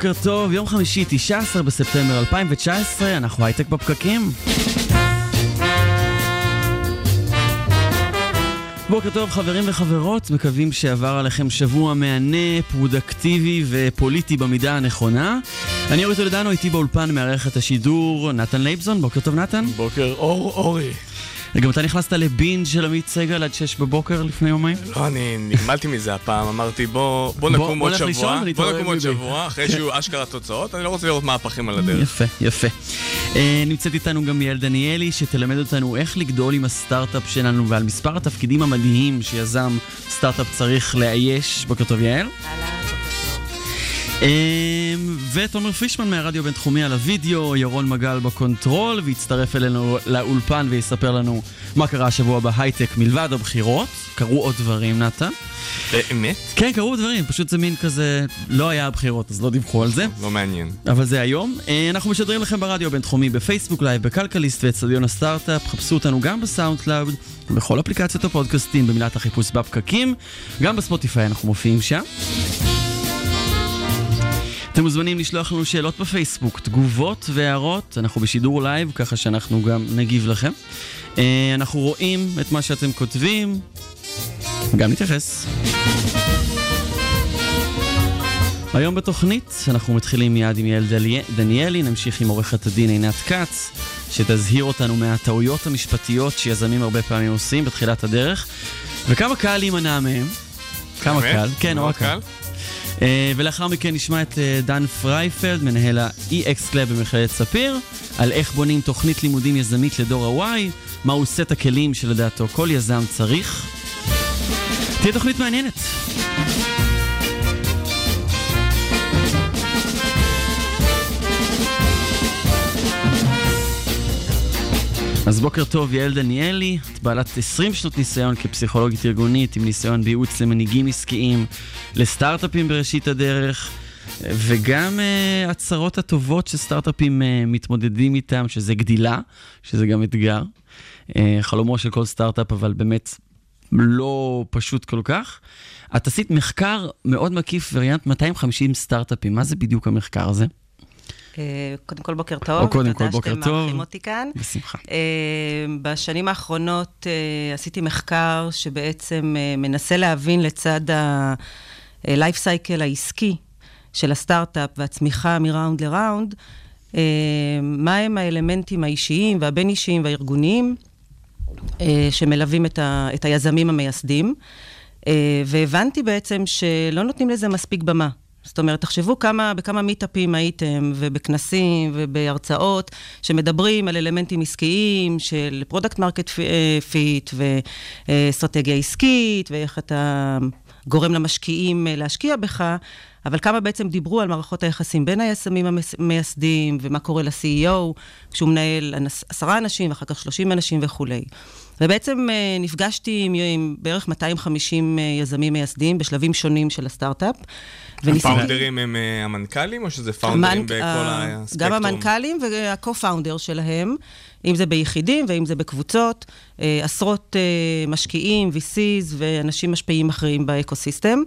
בוקר טוב, יום חמישי, 19 בספטמבר 2019, אנחנו הייטק בפקקים. בוקר טוב חברים וחברות, מקווים שעבר עליכם שבוע מהנה, פרודקטיבי ופוליטי במידה הנכונה. אני אורי טולדנו, איתי באולפן מארח את השידור נתן לייבזון, בוקר טוב נתן. בוקר אור אורי. גם אתה נכנסת ל binge של עמית סגל עד 6 בבוקר לפני יומיים? לא, אני נגמלתי מזה הפעם, אמרתי בוא, בוא נקום בוא עוד שבוע, בוא נקום עוד. שבוע, אחרי שיהיו אשכרה תוצאות, אני לא רוצה לראות מהפכים על הדרך. יפה, יפה. אה, נמצאת איתנו גם יעל דניאלי, שתלמד אותנו איך לגדול עם הסטארט-אפ שלנו ועל מספר התפקידים המדהים שיזם סטארט-אפ צריך לאייש. בוקר טוב יעל. אה, ותומר פישמן מהרדיו הבינתחומי על הוידאו, ירון מגל בקונטרול, ויצטרף אלינו לאולפן ויספר לנו מה קרה השבוע בהייטק מלבד הבחירות. קרו עוד דברים, נתן. באמת? כן, קרו דברים, פשוט זה מין כזה, לא היה הבחירות, אז לא דיווחו על זה. לא מעניין. אבל זה היום. אה, אנחנו משדרים לכם ברדיו הבינתחומי, בפייסבוק live, בכלכליסט ואצטדיון הסטארט-אפ. חפשו אותנו גם בסאונד קלאוד, בכל אפליקציות הפודקאסטים, במילת החיפוש בפקקים. גם בספוטיפיי אנחנו מופיעים שם. אתם מוזמנים לשלוח לנו שאלות בפייסבוק, תגובות והערות, אנחנו בשידור live, ככה שאנחנו גם נגיב לכם. אה, אנחנו רואים את מה שאתם כותבים, גם נתייחס. היום בתוכנית אנחנו מתחילים מיד עם יעל דניאלי, נמשיך עם עורכת הדין עינת כץ, שתזהיר אותנו מהטעויות המשפטיות שיזמים הרבה פעמים עושים בתחילת הדרך, וכמה קל להימנע מהם. כמה? קל, כן, נורא קל. אה, ולאחר מכן נשמע את אה, דן פרייפלד, מנהל ה-EX Club במכללת ספיר, על איך בונים תוכנית לימודים יזמית לדור ה-Y, מהו סט הכלים שלדעתו כל יזם צריך. תהיה תוכנית מעניינת. אז בוקר טוב, יעל דניאלי, את בעלת 20 שנות ניסיון כפסיכולוגית ארגונית, עם ניסיון בייעוץ למנהיגים עסקיים, לסטארט-אפים בראשית הדרך, וגם uh, הצרות הטובות שסטארט-אפים uh, מתמודדים איתם, שזה גדילה, שזה גם אתגר. Uh, חלומו של כל סטארט-אפ, אבל באמת לא פשוט כל כך. את עשית מחקר מאוד מקיף וריאנט 250 סטארט-אפים, מה זה בדיוק המחקר הזה? אה, קודם כל, בוקר טוב. או קודם כל, בוקר תודה שאתם טוב. מארחים אותי כאן. בשמחה. אה, בשנים האחרונות אה, עשיתי מחקר שבעצם מנסה להבין לצד ה-life cycle העסקי של הסטארט-אפ והצמיחה מ round ל round, מהם האלמנטים האישיים והבין-אישיים והארגוניים שמלווים את, ה, את היזמים המייסדים, והבנתי בעצם שלא נותנים לזה מספיק במה. זאת אומרת, תחשבו כמה, בכמה מיטאפים הייתם, ובכנסים, ובהרצאות, שמדברים על אלמנטים עסקיים, של product market fit, ואסטרטגיה עסקית, ואיך אתה גורם למשקיעים אה, להשקיע בך, אבל כמה בעצם דיברו על מערכות היחסים בין היזמים המייסדים, ומה קורה ל-CEO, כשהוא מנהל עשרה אנשים, ואחר כך שלושים אנשים וכולי. ובעצם אה, נפגשתי עם, עם בערך 250 אה, יזמים מייסדים בשלבים שונים של הסטארט-אפ. הפאונדרים הם אה, המנכ"לים, או שזה פאונדרים המנ- בכל הספקטרום? גם המנכ"לים וה-co-founder שלהם, אם זה ביחידים ואם זה בקבוצות, עשרות משקיעים, VCs ואנשים משפיעים אחרים באקוסיסטם.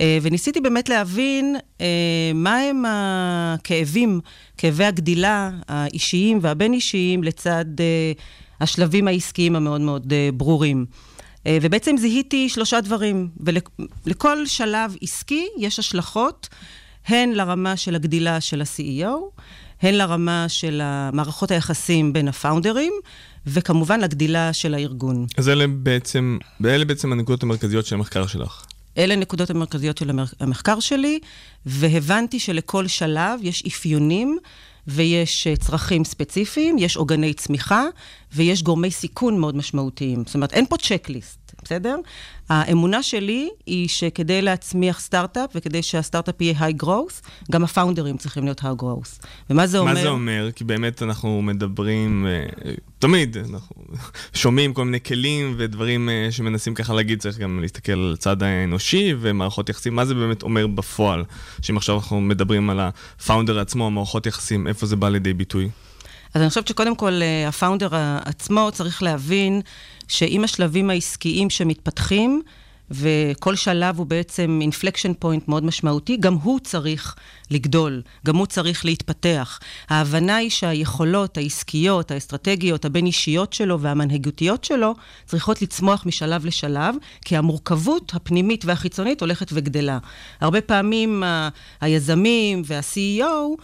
אה, וניסיתי באמת להבין אה, מהם הכאבים, כאבי הגדילה האישיים והבין-אישיים לצד אה, השלבים העסקיים המאוד מאוד ברורים. ובעצם זיהיתי שלושה דברים, ולכל שלב עסקי יש השלכות, הן לרמה של הגדילה של ה-CEO, הן לרמה של מערכות היחסים בין הפאונדרים, וכמובן לגדילה של הארגון. אז אלה בעצם, ואלה בעצם הנקודות המרכזיות של המחקר שלך. אלה הנקודות המרכזיות של המחקר שלי, והבנתי שלכל שלב יש אפיונים ויש אה, צרכים ספציפיים, יש עוגני צמיחה ויש גורמי סיכון מאוד משמעותיים. זאת אומרת, אין פה צ'קליסט. בסדר? האמונה שלי היא שכדי להצמיח סטארט-אפ וכדי שהסטארט-אפ יהיה היי growth, גם הפאונדרים צריכים להיות היי growth. ומה זה אומר? מה זה אומר? כי באמת אנחנו מדברים, אה, תמיד אנחנו שומעים כל מיני כלים ודברים אה, שמנסים ככה להגיד, צריך גם להסתכל על הצד האנושי ומערכות יחסים, מה זה באמת אומר בפועל? שאם עכשיו אנחנו מדברים על ה-founder עצמו, מערכות יחסים, איפה זה בא לידי ביטוי? אז אני חושבת שקודם כל אה, ה-founder עצמו צריך להבין שעם השלבים העסקיים שמתפתחים, וכל שלב הוא בעצם inflection point מאוד משמעותי, גם הוא צריך לגדול, גם הוא צריך להתפתח. ההבנה היא שהיכולות העסקיות, האסטרטגיות, הבין-אישיות שלו והמנהיגותיות שלו צריכות לצמוח משלב לשלב, כי המורכבות הפנימית והחיצונית הולכת וגדלה. הרבה פעמים היזמים וה-CEO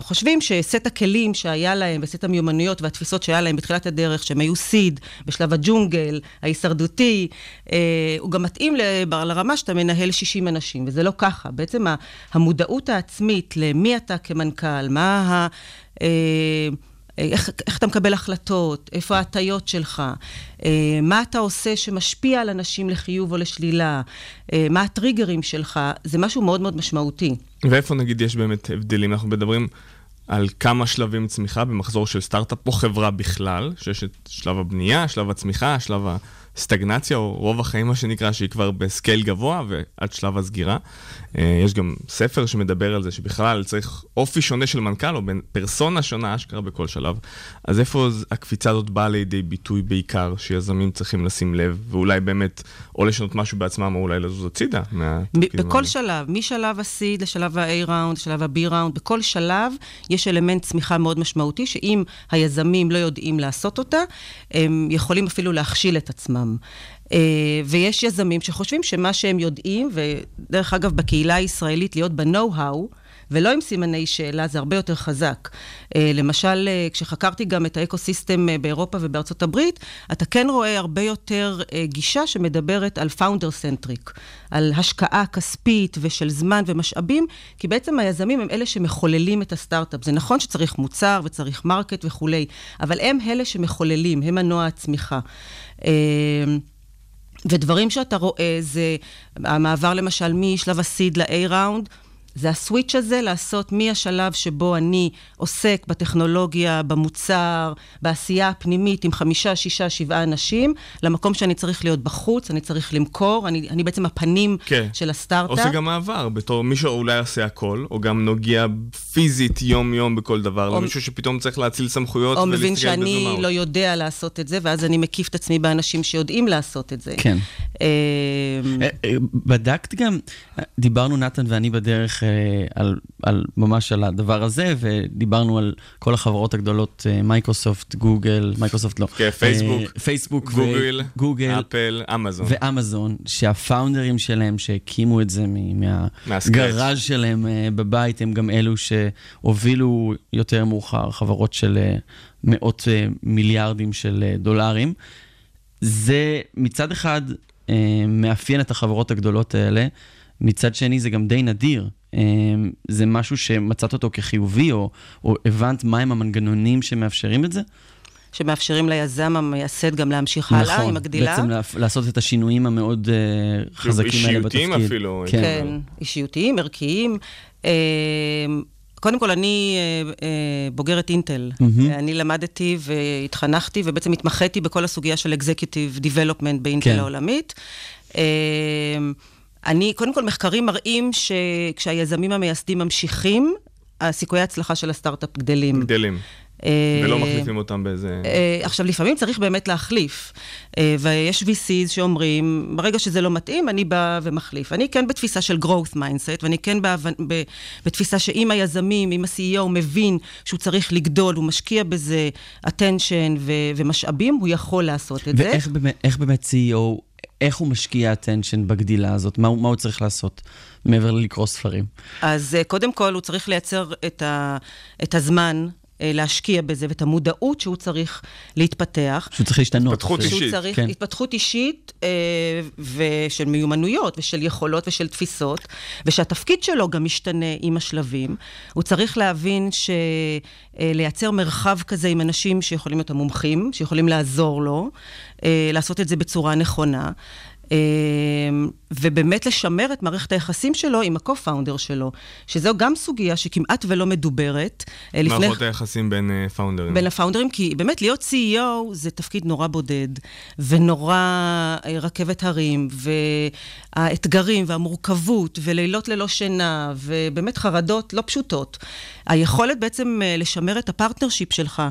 חושבים שסט הכלים שהיה להם, וסט המיומנויות והתפיסות שהיה להם בתחילת הדרך, שהם היו סיד בשלב הג'ונגל, ההישרדותי, אה, הוא גם מתאים לרמה שאתה מנהל 60 אנשים, וזה לא ככה. בעצם המודעות העצמית למי אתה כמנכ"ל, מה ה... אה, איך, איך אתה מקבל החלטות, איפה ההטיות שלך, מה אתה עושה שמשפיע על אנשים לחיוב או לשלילה, מה הטריגרים שלך, זה משהו מאוד מאוד משמעותי. ואיפה נגיד יש באמת הבדלים? אנחנו מדברים על כמה שלבים צמיחה במחזור של סטארט-אפ או חברה בכלל, שיש את שלב הבנייה, שלב הצמיחה, שלב הסטגנציה או רוב החיים מה שנקרא, שהיא כבר בסקייל גבוה ועד שלב הסגירה. אה, יש גם ספר שמדבר על זה שבכלל צריך אופי שונה של מנכ"ל או בין פרסונה שונה אשכרה בכל שלב. אז איפה הקפיצה הזאת באה לידי ביטוי בעיקר, שיזמים צריכים לשים לב, ואולי באמת או לשנות משהו בעצמם או אולי לזוז הצידה בכל שלב, משלב ה-seed לשלב ה-A ראונד, לשלב ה-B ראונד, בכל שלב יש אלמנט צמיחה מאוד משמעותי, שאם היזמים לא יודעים לעשות אותה, הם יכולים אפילו להכשיל את עצמם. Uh, ויש יזמים שחושבים שמה שהם יודעים, ודרך אגב, בקהילה הישראלית להיות ב-know-how, ולא עם סימני שאלה, זה הרבה יותר חזק. Uh, למשל, uh, כשחקרתי גם את ה-ecosystem uh, באירופה ובארצות הברית, אתה כן רואה הרבה יותר גישה שמדברת על founder-centric, על השקעה כספית ושל זמן ומשאבים, כי בעצם היזמים הם אלה שמחוללים את הסטארט-אפ. זה נכון שצריך מוצר וצריך market וכולי, אבל הם אלה שמחוללים, הם מנוע הצמיחה. ודברים שאתה רואה זה המעבר למשל משלב ה-seed ל-A round, זה ה-switch הזה לעשות מהשלב שבו אני עוסק בטכנולוגיה, במוצר, בעשייה הפנימית עם חמישה, שישה, שבעה אנשים, למקום שאני צריך להיות בחוץ, אני צריך למכור, אני, אני בעצם הפנים כן. של הסטארט-אפ. עושה גם מעבר, בתור מישהו אולי עושה הכל, או גם נוגע פיזית יום-יום בכל דבר, או למישהו שפתאום צריך להאציל סמכויות או מבין שאני לא יודע לעשות את זה, ואז אני מקיף את עצמי באנשים שיודעים לעשות את זה. כן. אה, אה, בדקת גם, דיברנו נתן ואני בדרך על, על ממש על הדבר הזה, ודיברנו על כל החברות הגדולות, אה, מייקרוסופט, גוגל, מייקרוסופט לא. כן, פייסבוק, אה, פייסבוק, גוגל, גוגל, אפל, אמזון. ואמזון, שה-founderים שלהם שהקימו את זה מהגראז' שלהם בבית, הם גם אלו שהובילו יותר מאוחר חברות של מאות מיליארדים של דולרים. זה מצד אחד מאפיין את החברות הגדולות האלה. מצד שני זה גם די נדיר. אמ, זה משהו שמצאת אותו כחיובי, או, או הבנת מהם המנגנונים שמאפשרים את זה? שמאפשרים ליזם המייסד גם להמשיך נכון, הלאה עם הגדילה. נכון, בעצם לעשות את השינויים המאוד uh, חזקים האלה בתפקיד. אישיותיים אפילו. כן, כן אישיותיים, ערכיים. Uh, קודם כל, אני uh, uh, בוגרת אינטל. Mm-hmm. אני למדתי והתחנכתי, ובעצם התמחיתי בכל הסוגיה של Executive Development באינטל כן. העולמית. Uh, אני, קודם כל, מחקרים מראים שכשהיזמים המייסדים ממשיכים, הסיכויי ההצלחה של הסטארט-אפ גדלים. גדלים. אה, ולא מחליפים אותם באיזה... אה, עכשיו, לפעמים צריך באמת להחליף. אה, ויש VCs שאומרים, ברגע שזה לא מתאים, אני בא ומחליף. אני כן בתפיסה של growth mindset, ואני כן בתפיסה שאם היזמים, אם ה-CEO מבין שהוא צריך לגדול, הוא משקיע בזה attention ומשאבים, הוא יכול לעשות את זה. ואיך באמת CEO איך הוא משקיע attention בגדילה הזאת? מה, מה הוא צריך לעשות מעבר ללקרוא ספרים? אז uh, קודם כל, הוא צריך לייצר את, ה, את הזמן אה, להשקיע בזה, ואת המודעות שהוא צריך להתפתח. שהוא צריך להשתנות. התפתחות אפילו. שהוא אישית, צריך כן. התפתחות אישית אה, ושל מיומנויות ושל יכולות ושל תפיסות, ושהתפקיד שלו גם משתנה עם השלבים. הוא צריך להבין שלייצר מרחב כזה עם אנשים שיכולים להיות המומחים, שיכולים לעזור לו, אה, לעשות את זה בצורה נכונה. אה, ובאמת לשמר את מערכת היחסים שלו עם ה-co-founder שלו, שזו גם סוגיה שכמעט ולא מדוברת. אה, מערכות היחסים בין אה, פאונדרים. בין הפאונדרים, כי באמת להיות CEO זה תפקיד נורא בודד, ונורא אה, רכבת הרים, והאתגרים והמורכבות, ולילות ללא שינה, ובאמת חרדות לא פשוטות. היכולת בעצם אה, לשמר את ה-partnership שלך,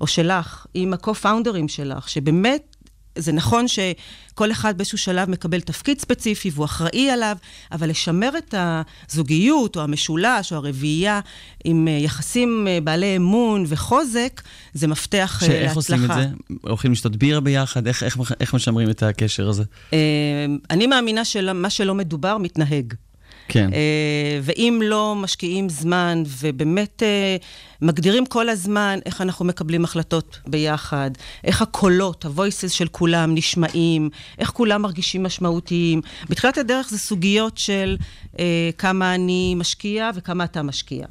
או שלך, עם ה-co-founders שלך, שבאמת... זה נכון שכל אחד באיזשהו שלב מקבל תפקיד ספציפי והוא אחראי עליו, אבל לשמר את הזוגיות או המשולש או הרביעייה עם אה, יחסים אה, בעלי אמון וחוזק, זה מפתח אה, להצלחה. שאיך עושים את זה? הולכים לשתות בירה ביחד? איך, איך, איך משמרים את הקשר הזה? אה, אני מאמינה שמה שלא מדובר מתנהג. כן. אה, ואם לא משקיעים זמן ובאמת אה, מגדירים כל הזמן איך אנחנו מקבלים החלטות ביחד, איך הקולות, ה-voices של כולם נשמעים, איך כולם מרגישים משמעותיים. בתחילת הדרך זה סוגיות של אה, כמה אני משקיע וכמה אתה משקיע.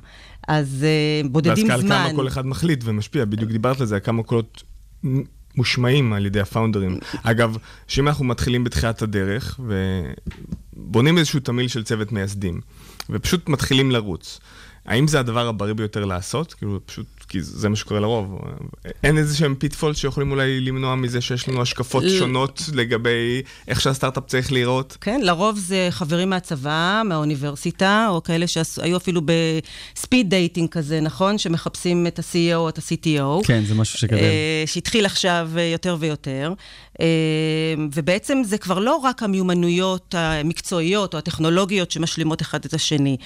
אז אה, בודדים ואז זמן. על כמה כל אחד מחליט ומשפיע, בדיוק דיברת על זה, כמה קולות מושמעים על ידי הפאונדרים. אגב, שאם אנחנו מתחילים בתחילת הדרך ובונים איזשהו תמהיל של צוות מייסדים, ופשוט מתחילים לרוץ, האם זה הדבר הבריא ביותר לעשות? כאילו, פשוט, כי זה מה שקורה לרוב. אין איזה שהם pitfall שיכולים אולי למנוע מזה שיש לנו השקפות ל- שונות לגבי איך שהסטארט-אפ צריך להיראות? כן, לרוב זה חברים מהצבא, מהאוניברסיטה, או כאלה שהיו אפילו ב-speed dating כזה, נכון? שמחפשים את ה-CEO או את ה-CTO. כן, זה משהו שגדל. אה, שהתחיל עכשיו אה, יותר ויותר. אה, ובעצם זה כבר לא רק המיומנויות המקצועיות או הטכנולוגיות שמשלימות אחד את השני.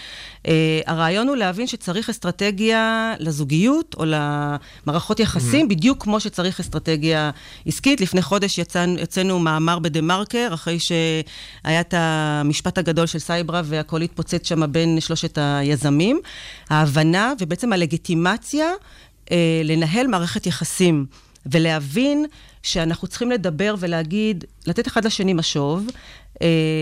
אה, הרעיון הוא להבין שצריך אסטרטגיה לזוגיות או למערכות יחסים, בדיוק כמו שצריך אסטרטגיה עסקית. לפני חודש יצאנו, יצאנו מאמר בדה-מרקר, אחרי שהיה את המשפט הגדול של סייברה והכל התפוצץ שם בין שלושת היזמים. ההבנה ובעצם הלגיטימציה אה, לנהל מערכת יחסים ולהבין שאנחנו צריכים לדבר ולהגיד, לתת אחד לשני משוב,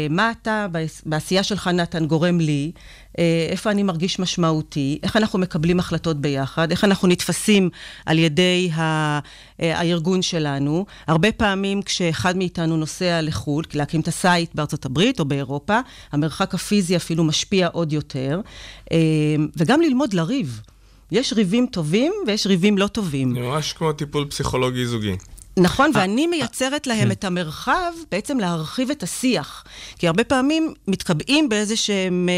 מה אתה בעש- בעשייה שלך, נתן, גורם לי, אה, איפה אני מרגיש משמעותי, איך אנחנו מקבלים החלטות ביחד, איך אנחנו נתפסים על ידי ה, אה, הארגון שלנו. הרבה פעמים כשאחד מאיתנו נוסע לחו"ל, להקים את ה-site בארצות הברית או באירופה, המרחק הפיזי אפילו משפיע עוד יותר, אה, וגם ללמוד לריב. יש ריבים טובים ויש ריבים לא טובים. ממש כמו טיפול פסיכולוגי זוגי. נכון, ואני מייצרת להם את המרחב בעצם להרחיב את השיח. כי הרבה פעמים מתקבעים באיזה שהם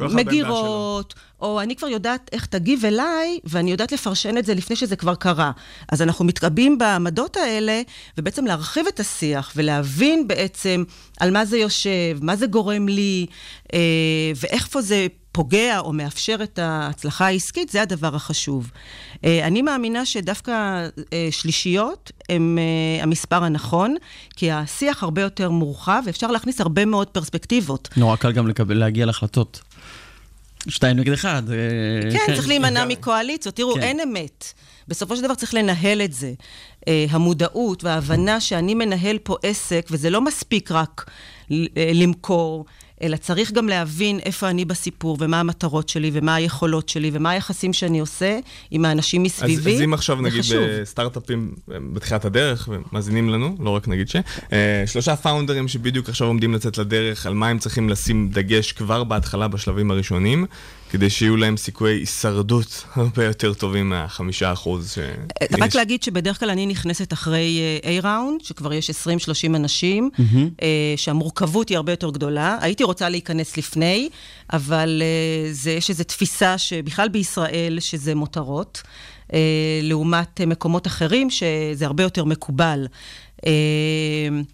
אה, מגירות, או אני כבר יודעת איך תגיב אליי, ואני יודעת לפרשן את זה לפני שזה כבר קרה. אז אנחנו מתקבעים בעמדות האלה, ובעצם להרחיב את השיח, ולהבין בעצם על מה זה יושב, מה זה גורם לי, אה, ואיפה זה פוגע או מאפשר את ההצלחה העסקית, זה הדבר החשוב. אה, אני מאמינה שדווקא אה, שלישיות הם אה, המספר הנכון, כי השיח הרבה יותר מורחב, ואפשר להכניס הרבה מאוד פרספקטיבות. נורא קל גם לקבל, להגיע להחלטות. שתיים נגד אחד. אה, כן, צריך להימנע. מקואליציות. תראו, כן. אין אמת. בסופו של דבר צריך לנהל את זה. המודעות וההבנה שאני מנהל פה עסק, וזה לא מספיק רק למכור, אלא צריך גם להבין איפה אני בסיפור, ומה המטרות שלי, ומה היכולות שלי, ומה היחסים שאני עושה עם האנשים אז, מסביבי. אז אם עכשיו נגיד חשוב. בסטארט-אפים אה, בתחילת הדרך, ומאזינים לנו, לא רק נגיד ש, אה, שלושה פאונדרים שבדיוק עכשיו עומדים לצאת לדרך, על מה הם צריכים לשים דגש כבר בהתחלה בשלבים הראשונים, כדי שיהיו להם סיכויי הישרדות הרבה יותר טובים מהחמישה אחוז ש... אה, רק להגיד שבדרך כלל אני נכנסת אחרי אה, A-ראונד, שכבר יש 20-30 אנשים, אה, שהמורכבות היא הרבה יותר גדולה. הייתי רוצה להיכנס לפני, אבל זה, יש איזו תפיסה שבכלל בישראל, שזה מותרות, לעומת מקומות אחרים, שזה הרבה יותר מקובל. אה,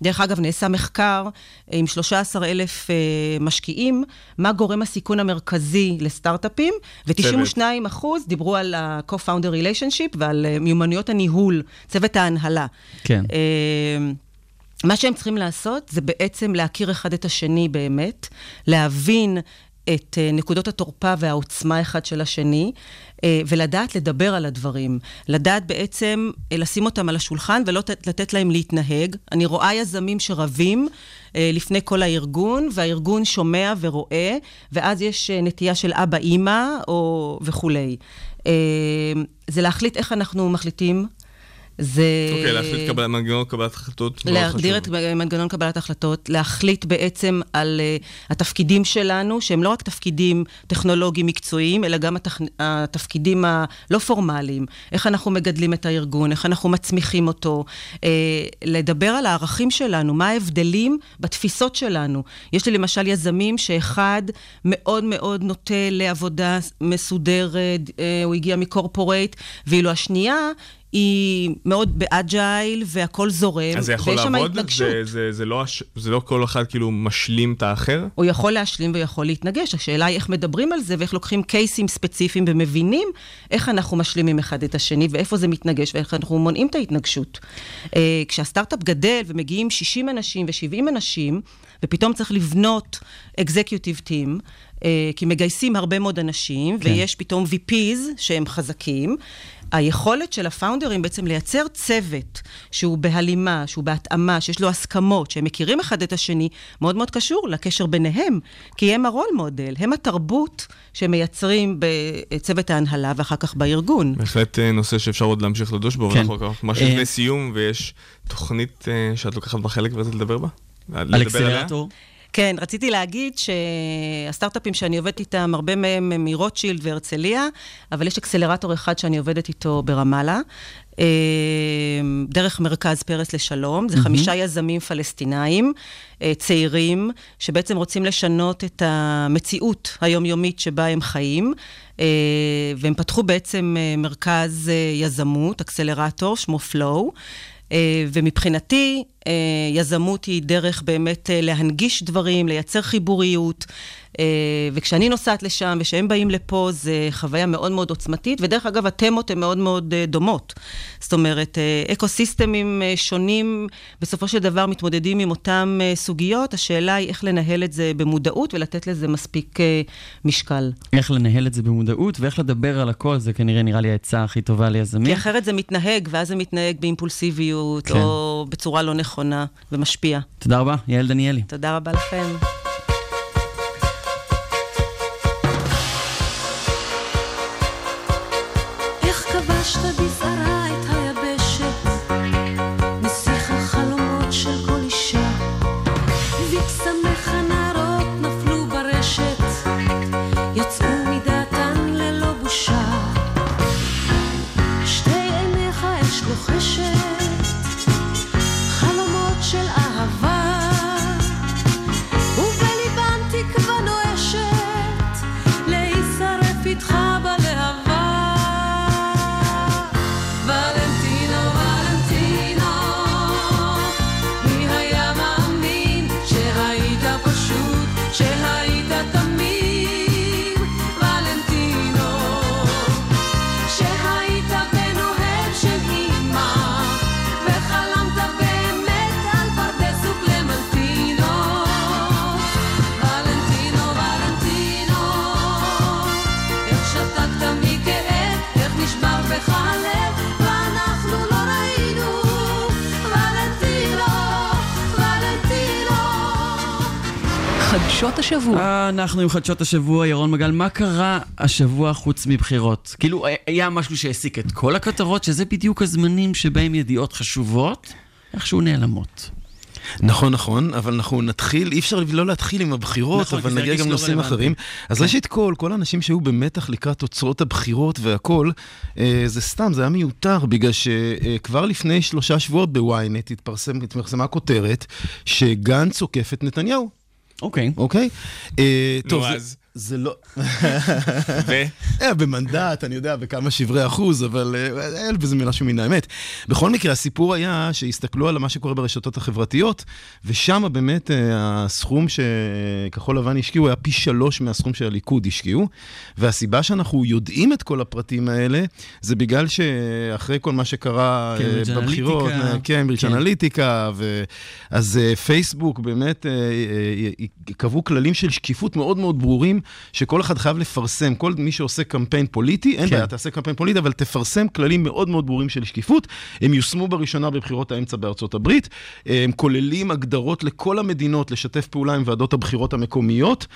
דרך אגב, נעשה מחקר עם 13 אלף אה, משקיעים, מה גורם הסיכון המרכזי לסטארט-אפים, ו-92 אחוז דיברו על ה-co-founder relationship ועל אה, מיומנויות הניהול, צוות ההנהלה. כן. אה, מה שהם צריכים לעשות זה בעצם להכיר אחד את השני באמת, להבין את אה, נקודות התורפה והעוצמה אחד של השני, אה, ולדעת לדבר על הדברים. לדעת בעצם אה, לשים אותם על השולחן ולא לתת להם להתנהג. אני רואה יזמים שרבים אה, לפני כל הארגון, והארגון שומע ורואה, ואז יש אה, נטייה של אבא-אימא או וכולי. אה, זה להחליט איך אנחנו מחליטים. זה... אוקיי, להחליט קבלת מנגנון קבלת החלטות. מאוד להגדיר. את מנגנון קבלת החלטות, להחליט בעצם על uh, התפקידים שלנו, שהם לא רק תפקידים טכנולוגיים מקצועיים, אלא גם התכ... התפקידים הלא פורמליים. איך אנחנו מגדלים את הארגון, איך אנחנו מצמיחים אותו, uh, לדבר על הערכים שלנו, מה ההבדלים בתפיסות שלנו. יש לי למשל יזמים שאחד מאוד מאוד נוטה לעבודה מסודרת, uh, הוא הגיע מקורפורייט, ואילו השנייה... היא מאוד באג'ייל והכל זורם, אז זה יכול לעבוד? זה- זה- זה לא זה לא כל אחד כאילו משלים את האחר? הוא יכול להשלים ויכול להתנגש. השאלה היא איך מדברים על זה ואיך לוקחים קייסים ספציפיים ומבינים איך אנחנו משלימים אחד את השני ואיפה זה מתנגש ואיך אנחנו מונעים את ההתנגשות. אה, כשהסטארט-אפ גדל ומגיעים 60 אנשים ו-70 אנשים, ופתאום צריך לבנות אקזקיוטיב טים, כי מגייסים הרבה מאוד אנשים, כן. ויש פתאום VPs שהם חזקים. היכולת של הפאונדרים בעצם לייצר צוות שהוא בהלימה, שהוא בהתאמה, שיש לו הסכמות, שהם מכירים אחד את השני, מאוד מאוד קשור לקשר ביניהם, כי הם הרול מודל, הם התרבות שמייצרים בצוות ההנהלה ואחר כך בארגון. בהחלט אה, נושא שאפשר עוד להמשיך לדוש בו, כן. ואנחנו ממש אה, לפני סיום, ויש תוכנית אה, שאת לוקחת בה חלק ורצית לדבר בה? על אקסלרטור? כן, רציתי להגיד שהסטארט-אפים שאני עובדת איתם, הרבה מהם הם מרוטשילד והרצליה, אבל יש אקסלרטור אחד שאני עובדת איתו ברמאללה, אה, דרך מרכז פרס לשלום. זה חמישה יזמים פלסטינאים, אה, צעירים, שבעצם רוצים לשנות את המציאות היומיומית שבה הם חיים. אה, והם פתחו בעצם אה, מרכז אה, יזמות, אקסלרטור, שמו פלואו. אה, ומבחינתי, אה, יזמות היא דרך באמת אה, להנגיש דברים, לייצר חיבוריות. אה, וכשאני נוסעת לשם ושהם באים לפה, זה חוויה מאוד מאוד עוצמתית, ודרך אגב, התמות הן מאוד מאוד אה, דומות. זאת אומרת, אה, אקו-סיסטמים שונים, בסופו של דבר מתמודדים עם אותן סוגיות, השאלה היא איך לנהל את זה במודעות ולתת לזה מספיק משקל. איך לנהל את זה במודעות ואיך לדבר על הכל, זה כנראה נראה לי העצה הכי טובה כי ליזמים. אחרת זה מתנהג, ואז זה מתנהג באימפולסיביות, כן. או בצורה לא נכונה, ומשפיע. תודה רבה, יעל דניאלי. תודה רבה לכם. חדשות השבוע. אנחנו עם חדשות השבוע, ירון מגל, מה קרה השבוע חוץ מבחירות? כאילו, היה משהו שהעסיק את כל הכותרות, שזה בדיוק הזמנים שבהם ידיעות חשובות, איכשהו נעלמות. נכון, נכון, אבל אנחנו נתחיל, אי אפשר לא להתחיל עם הבחירות, נכון, אבל נגיע גם לא לנושאים רלוונטי. אחרים. אז כן. ראשית כל, כל האנשים שהיו במתח לקראת תוצאות הבחירות והכל, אה, זה סתם, זה היה מיותר, בגלל שכבר לפני שלושה שבועות בוויינט התפרסמה כותרת שגנץ עוקף את נתניהו, אוקיי. אוקיי? אה, נו, טוב, זה- אז? זה לא... ו? היה במנדט, אני יודע, בכמה שברי אחוז, אבל אה, אין בזה משהו מן האמת. בכל מקרה, הסיפור היה שהסתכלו על מה שקורה ברשתות החברתיות, ושם באמת אה, הסכום שכחול לבן השקיעו היה פי שלוש מהסכום שהליכוד השקיעו, והסיבה שאנחנו יודעים את כל הפרטים האלה, זה בגלל שאחרי כל מה שקרה אה, בבחירות, אנליטיקה. אה, קיימברידג' כן. אנליטיקה, ו... אז אה, פייסבוק באמת אה, אה, אה, קבעו כללים של שקיפות מאוד מאוד ברורים, כללים שכל אחד חייב לפרסם, כל מי שעושה קמפיין פוליטי, אין כן. בעיה, תעשה קמפיין פוליטי, אבל תפרסם כללים מאוד מאוד ברורים של שקיפות. הם יושמו בראשונה בבחירות האמצע בארצות הברית. הם כוללים הגדרות לכל המדינות לשתף פעולה עם ועדות הבחירות המקומיות,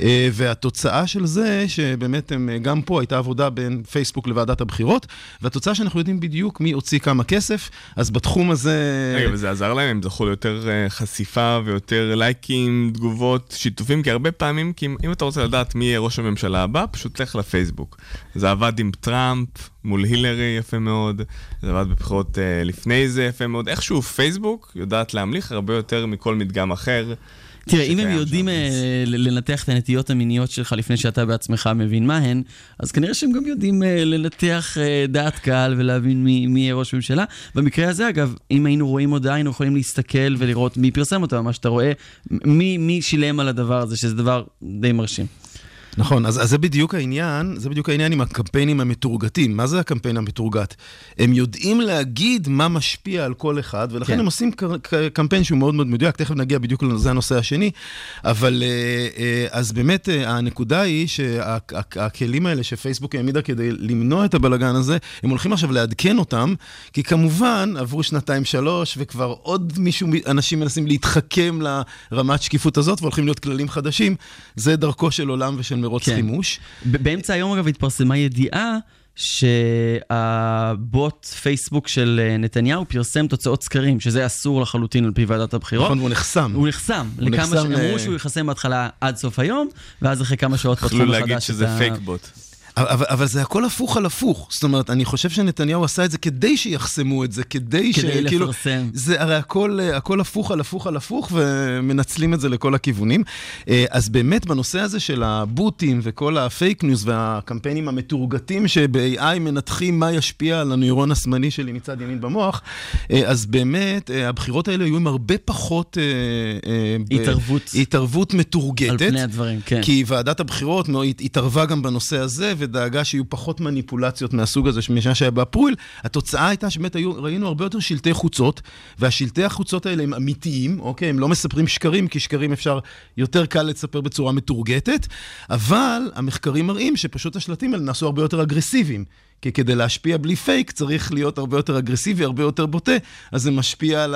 אה, והתוצאה של זה, שבאמת הם, אה, גם פה הייתה עבודה בין פייסבוק לוועדת הבחירות, והתוצאה שאנחנו יודעים בדיוק מי הוציא כמה כסף, אז בתחום הזה... רגע, וזה עזר להם, הם זכו ליותר אה, חשיפה ויותר לייקים, תגובות, שיתופים, כי הרבה פעמים, כי אם, אם אתה רוצה לדעת מי יהיה ראש הממשלה הבא, פשוט לך לפייסבוק. זה עבד עם טראמפ, מול הילרי יפה מאוד, זה עבד בבחירות אה, לפני זה יפה מאוד. איכשהו פייסבוק יודעת להמליך הרבה יותר מכל מדגם אחר. תראה, אם הם יודעים. אה, לנתח את הנטיות המיניות שלך לפני שאתה בעצמך מבין מה הן, אז כנראה שהם גם יודעים אה, לנתח אה, דעת קהל ולהבין מי מי יהיה ראש ממשלה. במקרה הזה, אגב, אם היינו רואים הודעה, היינו יכולים להסתכל ולראות מי פרסם אותה, מה שאתה רואה, מי מי שילם על הדבר הזה, שזה דבר די מרשים. נכון, אז, אז זה בדיוק העניין, זה בדיוק העניין עם הקמפיינים המתורגתים. מה זה הקמפיין המתורגת? הם יודעים להגיד מה משפיע על כל אחד, ולכן כן. הם עושים קמפיין שהוא מאוד מאוד מדויק, תכף נגיע בדיוק לזה הנושא השני, אבל אה, אה, אז באמת אה, הנקודה היא שהכלים האלה שפייסבוק העמידה כדי למנוע את הבלגן הזה, הם הולכים עכשיו לעדכן אותם, כי כמובן עברו שנתיים-שלוש, וכבר עוד מישהו, אנשים מנסים להתחכם לרמת שקיפות הזאת, והולכים להיות כללים חדשים. זה דרכו של עולם ושל מרוץ כן. חימוש. באמצע היום, אגב, התפרסמה ידיעה שהבוט פייסבוק של אה, נתניהו פרסם תוצאות סקרים, שזה אסור לחלוטין על פי ועדת הבחירות. נכון, הוא נחסם. הוא נחסם. הוא לכמה נחסם ש... אמרו שהוא יחסם בהתחלה עד סוף היום, ואז אחרי כמה שעות פתחו יכלו מחדש להגיד את שזה ה... פייק בוט. אבל, אבל זה הכל הפוך על הפוך. זאת אומרת, אני חושב שנתניהו עשה את זה כדי שיחסמו את זה, כדי, כדי כאילו, לפרסם. זה הרי הכל, הכל הפוך על הפוך על הפוך, ומנצלים את זה לכל הכיוונים. אה, אז באמת, בנושא הזה של הבוטים וכל הפייק ניוז והקמפיינים המתורגטים שב-AI מנתחים מה ישפיע על הנוירון השמאלי שלי מצד ימין במוח, אה, אז באמת, אה, הבחירות האלה היו עם הרבה פחות... התערבות. התערבות מתורגטת. על פני הדברים, כן. כי ועדת הבחירות התערבה גם בנושא הזה, ודאגה שיהיו פחות מניפולציות מהסוג הזה משנה שהיה באפריל. התוצאה הייתה שבאמת היו, ראינו הרבה יותר שלטי חוצות, והשלטי החוצות האלה הם אמיתיים, אוקיי? הם לא מספרים שקרים, כי שקרים אפשר יותר קל לספר בצורה מתורגטת, אבל המחקרים מראים שפשוט השלטים האלה נעשו הרבה יותר אגרסיביים. כי כדי להשפיע בלי פייק צריך להיות הרבה יותר אגרסיבי, הרבה יותר בוטה, אז זה משפיע על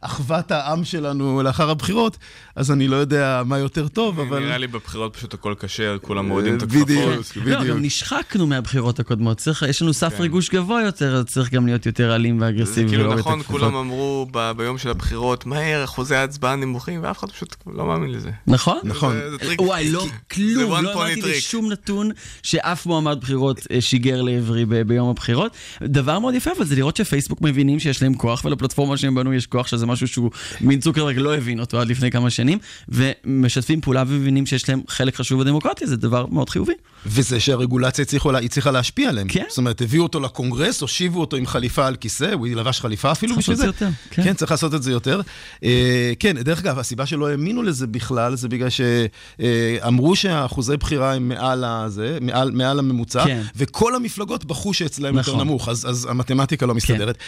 אחוות העם שלנו לאחר הבחירות, אז אני לא יודע מה יותר טוב, אבל... נראה לי בבחירות פשוט הכל כשר, כולם מורידים את בדיוק. הכפפות. לא, בדיוק. גם נשחקנו מהבחירות הקודמות. צריך, יש לנו סף כן. ריגוש גבוה יותר, אז צריך גם להיות יותר אלים זה ואגרסיבי. כאילו ולהוריד את נכון. כולם אמרו ביום של הבחירות, מהר, אחוזי ההצבעה נמוכים, ואף אחד פשוט לא מאמין לזה. נכון? נכון. זה- זה. וואי, לא, כלום, לא אמרתי. לשום נתון שאף מועמד בחירות אה, שיגר לעברי ב- ביום הבחירות. דבר מאוד יפה, אבל זה לראות שפייסבוק מבינים שיש להם כוח, ולפלטפורמה שהם בנו יש כוח, שזה משהו שהוא מין צוקרברג לא הבין אותו עד לפני כמה שנים, ומשתפים פעולה ומבינים שיש להם חלק חשוב בדמוקרטיה, זה דבר מאוד חיובי. וזה שהרגולציה הצליחה, לה- הצליחה להשפיע עליהם. כן. זאת אומרת, הביאו אותו לקונגרס, הושיבו אותו עם חליפה על כיסא, הוא לבש חליפה אפילו בשביל זה. יותר, כן. כן, צריך לעשות את זה יותר. אה, כן, דרך אגב, הסיבה שלא האמינו לזה בכלל, זה בגלל שאמרו שהאחוזי בחירה הם מעל הזה, מעל, מעל הממוצע, כן. וכל המפלגות בחו יותר נכון. נמוך, אז, אז המתמטיקה לא מסתדרת.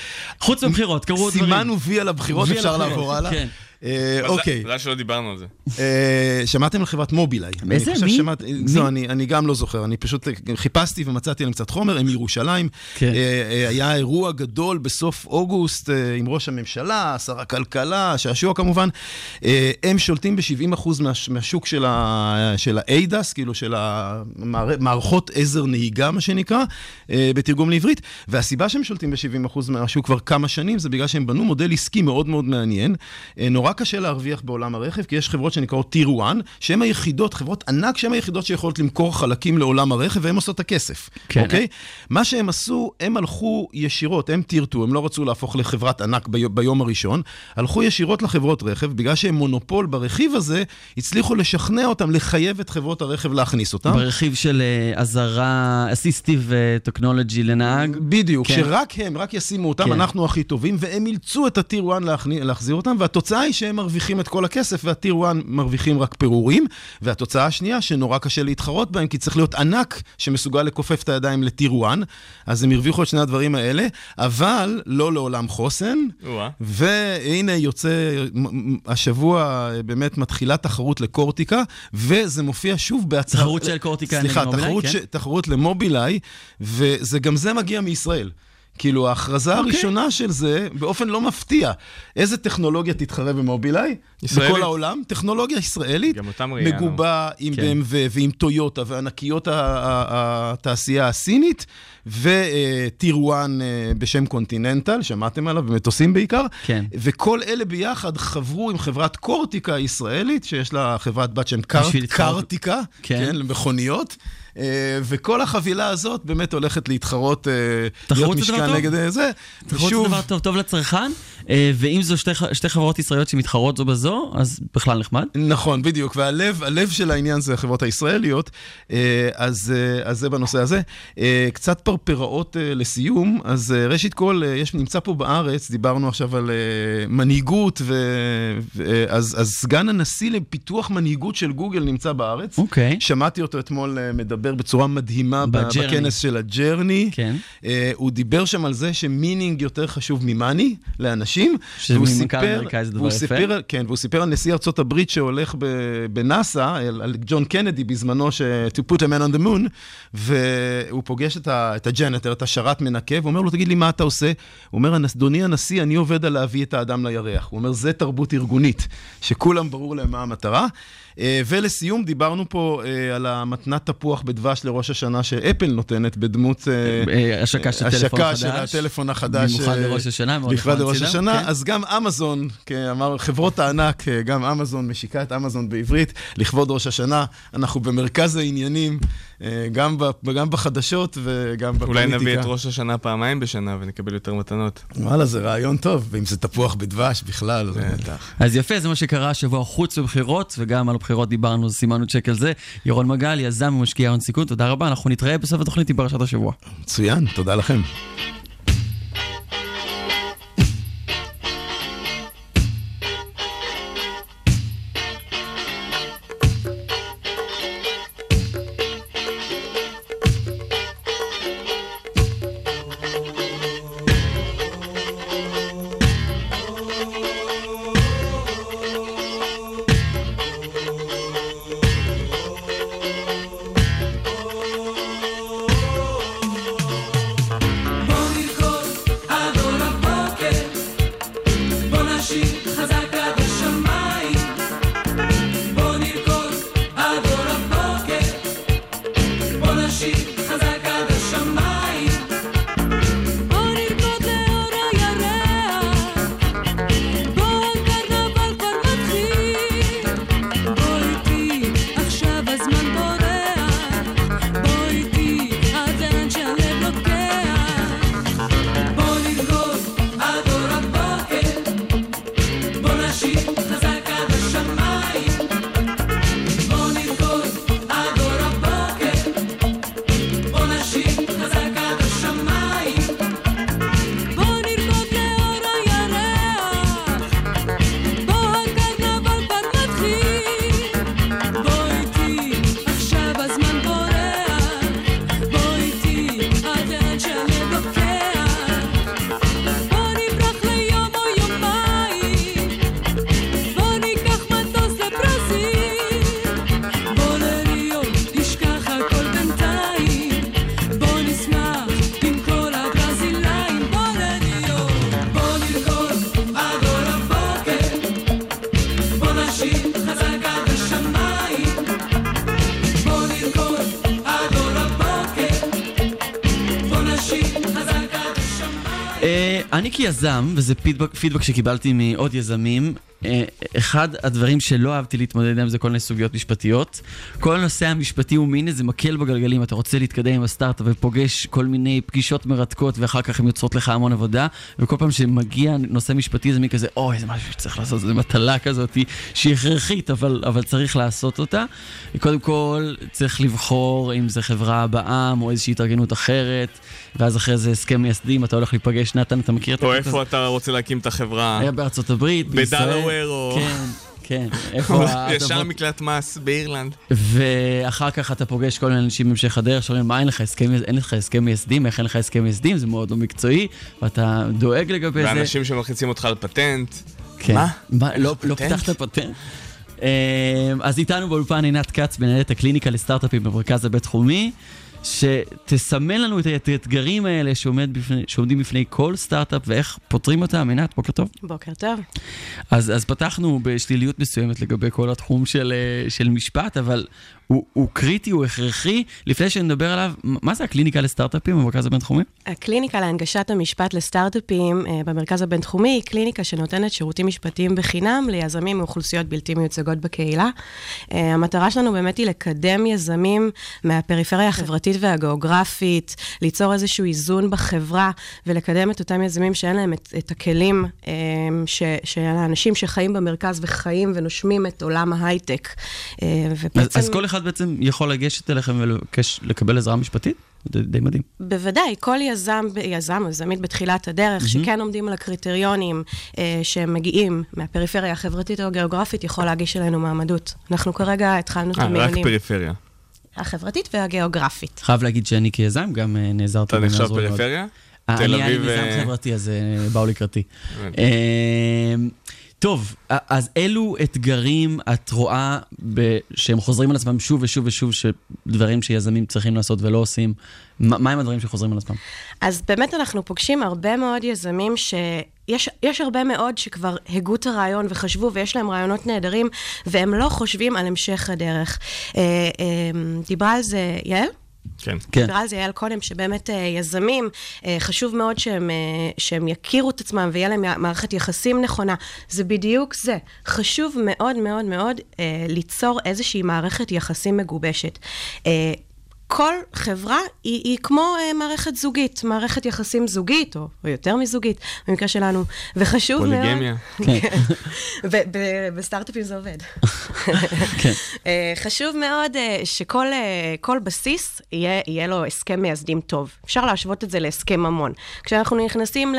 חוץ מבחירות, קרו דברים. סימנו וי על הבחירות, אפשר לעבור הלאה? כן. אה, אוקיי. מזל שלא דיברנו על זה. אה, שמעתם על חברת מובילאיי? איזה? מי? זהו, אני אני גם לא זוכר, אני פשוט חיפשתי ומצאתי להם קצת חומר, הם מירושלים. כן. אה, אה, היה אירוע גדול בסוף אוגוסט אה, עם ראש הממשלה, שר הכלכלה, שעשוע כמובן. אה, הם שולטים ב-70% מהשוק של ה-ADAS, כאילו של המערכות עזר נהיגה, מה שנקרא, אה, בתרגום לעברית. והסיבה שהם שולטים ב-70% מהשוק כבר כמה שנים, זה בגלל שהם בנו מודל עסקי מאוד מאוד מעניין. אה, נורא קשה להרוויח בעולם הרכב, כי יש חברות שנקראות טיר 1, שהן היחידות, חברות ענק שהן היחידות שיכולות למכור חלקים לעולם הרכב, והן עושות את הכסף. כן. אוקיי? מה שהם עשו, הם הלכו ישירות, הם טיר 2, הם לא רצו להפוך לחברת ענק בי, ביום הראשון, הלכו ישירות לחברות רכב, בגלל שהם מונופול ברכיב הזה, הצליחו לשכנע אותם לחייב את חברות הרכב להכניס אותם. ברכיב של אה, אזהרה, אסיסטיב טכנולוגי לנהג. בדיוק, כן. שרק הם, רק ישימו אותם, כן. אנחנו הכי טובים, והם אילצו את הטיר 1 להכני- להחזיר אותם, והתוצאה היא שהם מרוויחים את כל הכסף, והטיר 1 מרוויחים רק פירורים. והתוצאה השנייה, שנורא קשה להתחרות בהם, כי צריך להיות ענק שמסוגל לכופף את הידיים לטיר 1, אז הם הרוויחו את שני הדברים האלה, אבל לא לעולם חוסן. והנה יוצא, השבוע אה, באמת מתחילה תחרות לקורטיקה, וזה מופיע שוב בהצהרה... תחרות של קורטיקה סליחה, תחרות, כן? ש... תחרות למובילאי, וגם זה מגיע מישראל. כאילו, ההכרזה אוקיי. הראשונה של זה, באופן לא מפתיע, איזה טכנולוגיה תתחרה במובילאי? ישראלית. בכל העולם? טכנולוגיה ישראלית, גם אותם ראיינו. מגובה עם כן. BMW ועם טויוטה וענקיות התעשייה הסינית, וטיר 1 בשם קונטיננטל, שמעתם עליו, במטוסים בעיקר. כן. וכל אלה ביחד חברו עם חברת קורטיקה הישראלית, שיש לה חברת בת שם קר... קרטיקה, כן. כן, למכוניות. אה, וכל החבילה הזאת באמת הולכת להתחרות, אה, להיות טוב. נגד אה, זה. תחרות זה דבר טוב, טוב לצרכן, ואם זו שתי, שתי חברות ישראליות שמתחרות זו בזו, אז בכלל נחמד. נכון, בדיוק, והלב הלב של העניין זה החברות הישראליות, אה, אז, אה, אז זה בנושא הזה. אה, קצת פרפראות אה, לסיום, אז אה, ראשית כל, אה, יש, נמצא פה בארץ, דיברנו עכשיו על אה, מנהיגות, ו, אה, אז, אז סגן הנשיא לפיתוח מנהיגות של גוגל נמצא בארץ. אוקיי. שמעתי אותו אתמול אה, מדבר בצורה מדהימה ב-Journey. בכנס של ה-Journey. כן. אה, הוא דיבר שם על זה ש-meaning יותר חשוב מ-money לאנשים. שזה והוא ממנכ"ל סיפר- אמריקאי זה דבר והוא יפה. סיפר כן, והוא סיפר על נשיא ארצות הברית שהולך בנאסא, על, על ג'ון קנדי בזמנו, ש... to put a man on the moon, והוא פוגש את, ה... את ה-janitor, את השרת מנקה, ואומר לו, תגיד לי, מה אתה עושה? הוא אומר, אדוני הנשיא, אני עובד על להביא את האדם לירח. הוא אומר, זה תרבות ארגונית, שכולם ברור להם מה המטרה. אה, ולסיום, דיברנו פה אה, על המתנת תפוח בדבש לראש השנה שאפל נותנת בדמות... אה, השקה של טלפון השקה של חדש. הטלפון החדש. במיוחד לראש השנה, במיוחד לראש השנה. כן. אז גם אמזון, כאמר, חברות הענק, גם אמזון משיקה את אמזון בעברית, לכבוד ראש השנה. אנחנו במרכז העניינים, גם, ב, גם בחדשות וגם בפוליטיקה. אולי נביא את ראש השנה פעמיים בשנה ונקבל יותר מתנות. וואלה, זה רעיון טוב, ואם זה תפוח בדבש בכלל. זה- בטח. אז יפה, זה מה שקרה השבוע חוץ בבחירות, וגם על הבחירות דיברנו, סימנו צ'ק על זה. ירון מגל, יזם ומשקיע הון סיכון, תודה רבה, אנחנו נתראה בסוף התוכנית עם פרשת השבוע. מצוין, תודה לכם. אני כיזם, וזה פידבק, פידבק שקיבלתי מעוד יזמים, אה, אחד הדברים שלא אהבתי להתמודד איתם זה כל מיני סוגיות משפטיות. כל הנושא המשפטי הוא מין איזה מקל בגלגלים, אתה רוצה להתקדם עם הסטארט-אפ ופוגש כל מיני פגישות מרתקות ואחר כך הן יוצרות לך המון עבודה, וכל פעם שמגיע נושא משפטי זה מין כזה, אוי, זה משהו שצריך לעשות, זו מטלה כזאת שהיא הכרחית, אבל, אבל צריך לעשות אותה. קודם כל, צריך לבחור אם זה חברה בע"מ או איזושהי התארגנות אחרת, ואז אחרי זה הסכם מייסדים, אתה הולך להיפגש, נתן, אתה מכיר את או הקטע הזה? איפה אתה רוצה להקים את החברה? היה בארצות הברית, בישראל. בדלוור, או כן, כן. איפה ישר ההטבות? מקלט מס באירלנד. ואחר כך אתה פוגש כל מיני אנשים בהמשך הדרך שאומרים, מה אין לך הסכם, אין לך הסכם מייסדים, איך אין לך הסכם מייסדים, זה מאוד לא מקצועי, ואתה דואג לגבי זה. ואנשים שמלחיצים אותך על פטנט. כן. מה? מה? לא, לא פטנט? פיתחת פטנט? אמ, אז איתנו באולפן עינת כץ, מנהלת הקליניקה לסטארט-אפים במרכז הבינתחומי, שתסמן לנו את האתגרים האלה שעומד בפני, שעומדים בפני כל סטארט-אפ ואיך פותרים אותם. עינת, בוקר טוב. בוקר טוב. אז, אז פתחנו בשליליות מסוימת לגבי כל התחום של, אה, של משפט, אבל הוא, הוא קריטי, הוא הכרחי. לפני שנדבר עליו, מה זה הקליניקה לסטארט-אפים במרכז הבינתחומי? הקליניקה להנגשת המשפט לסטארט-אפים אה, במרכז הבינתחומי היא קליניקה שנותנת שירותים משפטיים בחינם ליזמים מאוכלוסיות בלתי מיוצגות בקהילה. אה, המטרה שלנו באמת היא לקדם יזמים מהפריפריה החברתית והגיאוגרפית, ליצור איזשהו איזון בחברה ולקדם את אותם יזמים שאין להם את, את הכלים אה, ש, של האנשים שחיים במרכז וחיים ונושמים את עולם ההייטק. אה, אז, ובעצם... אז כל אחד בעצם יכול לגשת אליכם ולבקש לקבל עזרה משפטית? זה די מדהים. בוודאי, כל יזם, יזם או יזמית בתחילת הדרך, mm-hmm. שכן עומדים על הקריטריונים אה, שהם מגיעים מהפריפריה החברתית או הגיאוגרפית, יכול להגיש אלינו מעמדות. אנחנו כרגע התחלנו את אה, רק המיונים. פריפריה. החברתית והגיאוגרפית. חייב להגיד שאני כיזם גם אה, נעזרתי אתה נחשב. פריפריה? אה, תל אני אני אביב, מיזם אה, חברתי, אז באו לקראתי. טוב, אז אילו אתגרים את רואה ב- שהם חוזרים על עצמם שוב ושוב ושוב, שדברים שיזמים צריכים לעשות ולא עושים? מה מה הם הדברים שחוזרים על עצמם? אז באמת אנחנו פוגשים הרבה מאוד יזמים שיש יש הרבה מאוד שכבר הגו את הרעיון וחשבו ויש להם רעיונות נהדרים, והם לא חושבים על המשך הדרך. אה, אה, דיברה על זה יעל? כן. כן. דיברה על זה יעל קודם, שבאמת אה, יזמים, אה, חשוב מאוד שהם, אה, שהם יכירו את עצמם ויהיה להם מערכת יחסים נכונה. זה בדיוק זה. חשוב מאוד מאוד מאוד ליצור איזושהי מערכת יחסים מגובשת. כל חברה היא, היא כמו אה, מערכת זוגית, מערכת יחסים זוגית, או, או יותר מזוגית, במקרה שלנו, וחשוב מאוד... פוליגמיה. כן. בסטארט-אפים זה עובד. כן. אה, חשוב מאוד אה, שכל אה, כל בסיס יהיה, יהיה לו הסכם מייסדים טוב. אפשר להשוות את זה להסכם ממון. כשאנחנו נכנסים ל,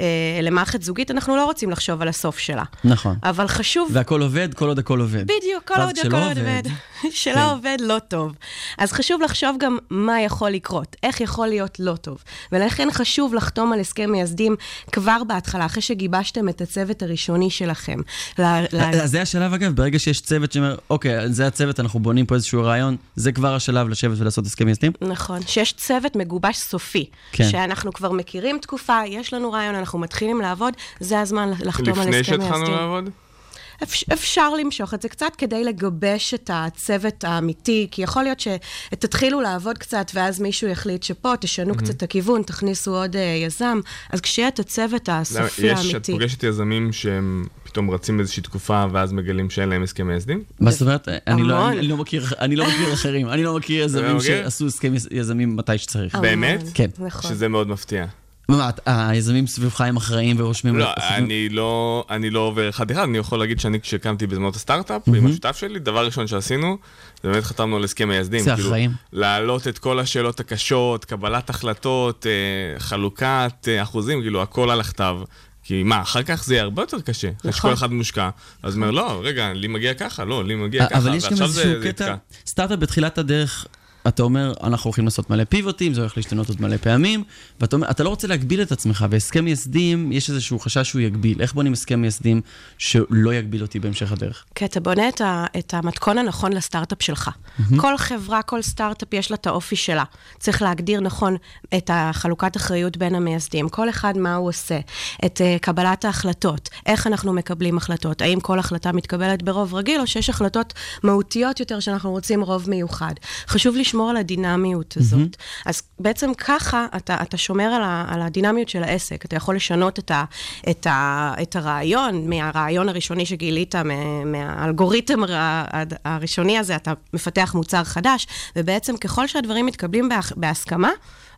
אה, למערכת זוגית, אנחנו לא רוצים לחשוב על הסוף שלה. נכון. אבל חשוב... והכל עובד כל עוד הכל עובד. בדיוק, כל עוד הכל עובד. כן. שלא עובד לא טוב. אז חשוב לחשוב גם מה יכול לקרות, איך יכול להיות לא טוב. ולכן חשוב לחתום על הסכם מייסדים כבר בהתחלה, אחרי שגיבשתם את הצוות הראשוני שלכם. ל- ל- אז זה השלב, אגב, ברגע שיש צוות שאומר, אוקיי, זה הצוות, אנחנו בונים פה איזשהו רעיון, זה כבר השלב לשבת ולעשות הסכם מייסדים? נכון, שיש צוות מגובש סופי. כן. שאנחנו כבר מכירים תקופה, יש לנו רעיון, אנחנו מתחילים לעבוד, זה הזמן לחתום על הסכם לפני מייסדים. שהתחלנו לעבוד? אפ- אפשר למשוך את זה קצת כדי לגבש את הצוות האמיתי, כי יכול להיות שתתחילו לעבוד קצת, ואז מישהו יחליט שפה, תשנו קצת את הכיוון, תכניסו עוד אה, יזם, אז כשיהיה את הצוות הסופי יש, את האמיתי. פוגשת יזמים שהם פתאום רצים איזושהי תקופה ואז מגלים שאין להם הסכם מייסדים? מה זאת אומרת? אני לא-. אני לא מכיר- אני לא מכיר אחרים, אני לא מכיר יזמים מכיר? שעשו הסכם יז- יזמים מתי שצריך. באמת? כן. נכון. שזה מאוד מפתיע. מה, את- היזמים סביבך הם אחראים ורושמים... לא, אני לא, אני לא עובר אחד-אחד, אני יכול להגיד שאני כשהקמתי בזמנו את הסטארט-אפ, עם השותף שלי, דבר ראשון שעשינו, זה באמת חתמנו על הסכם מייסדים. זה כאילו, אחראים. להעלות את כל השאלות הקשות, קבלת החלטות, אה, חלוקת אה, אחוזים, כאילו, הכל על הכתב. כי מה, אחר כך זה יהיה הרבה יותר קשה. אחרי נכון. שכל אחד מושקע. אז אומר, לא, רגע, לי מגיע ככה, לא, לי מגיע ככה, אה, אבל יש גם ועכשיו זה איזשהו זה קטע, יתקע. סטארט-אפ בתחילת הדרך, אתה אומר, אנחנו הולכים לעשות מלא פיבוטים, זה הולך להשתנות עוד מלא פעמים, ואתה אומר, אתה לא רוצה להגביל את עצמך, והסכם מייסדים, יש איזשהו חשש שהוא יגביל. איך בונים הסכם מייסדים שלא יגביל אותי בהמשך הדרך? כי אתה בונה את, ה, את המתכון הנכון לסטארט-אפ שלך. כל חברה, כל סטארט-אפ יש לה את האופי שלה. צריך להגדיר נכון את החלוקת אחריות בין המייסדים, כל אחד מה הוא עושה, את uh, קבלת ההחלטות, איך אנחנו מקבלים החלטות, האם כל החלטה מתקבלת ברוב רגיל, או שיש החלטות מהותיות יותר שאנחנו רוצים רוב מיוחד. חשוב לשמור על הדינמיות הזאת. אז בעצם ככה אתה, אתה שומר על, ה, על הדינמיות של העסק. אתה יכול לשנות את, ה, את, ה, את הרעיון, מהרעיון הראשוני שגילית, מה- מהאלגוריתם הר- הראשוני הזה, אתה מפתח מוצר חדש, ובעצם ככל שהדברים מתקבלים בהח- בהסכמה,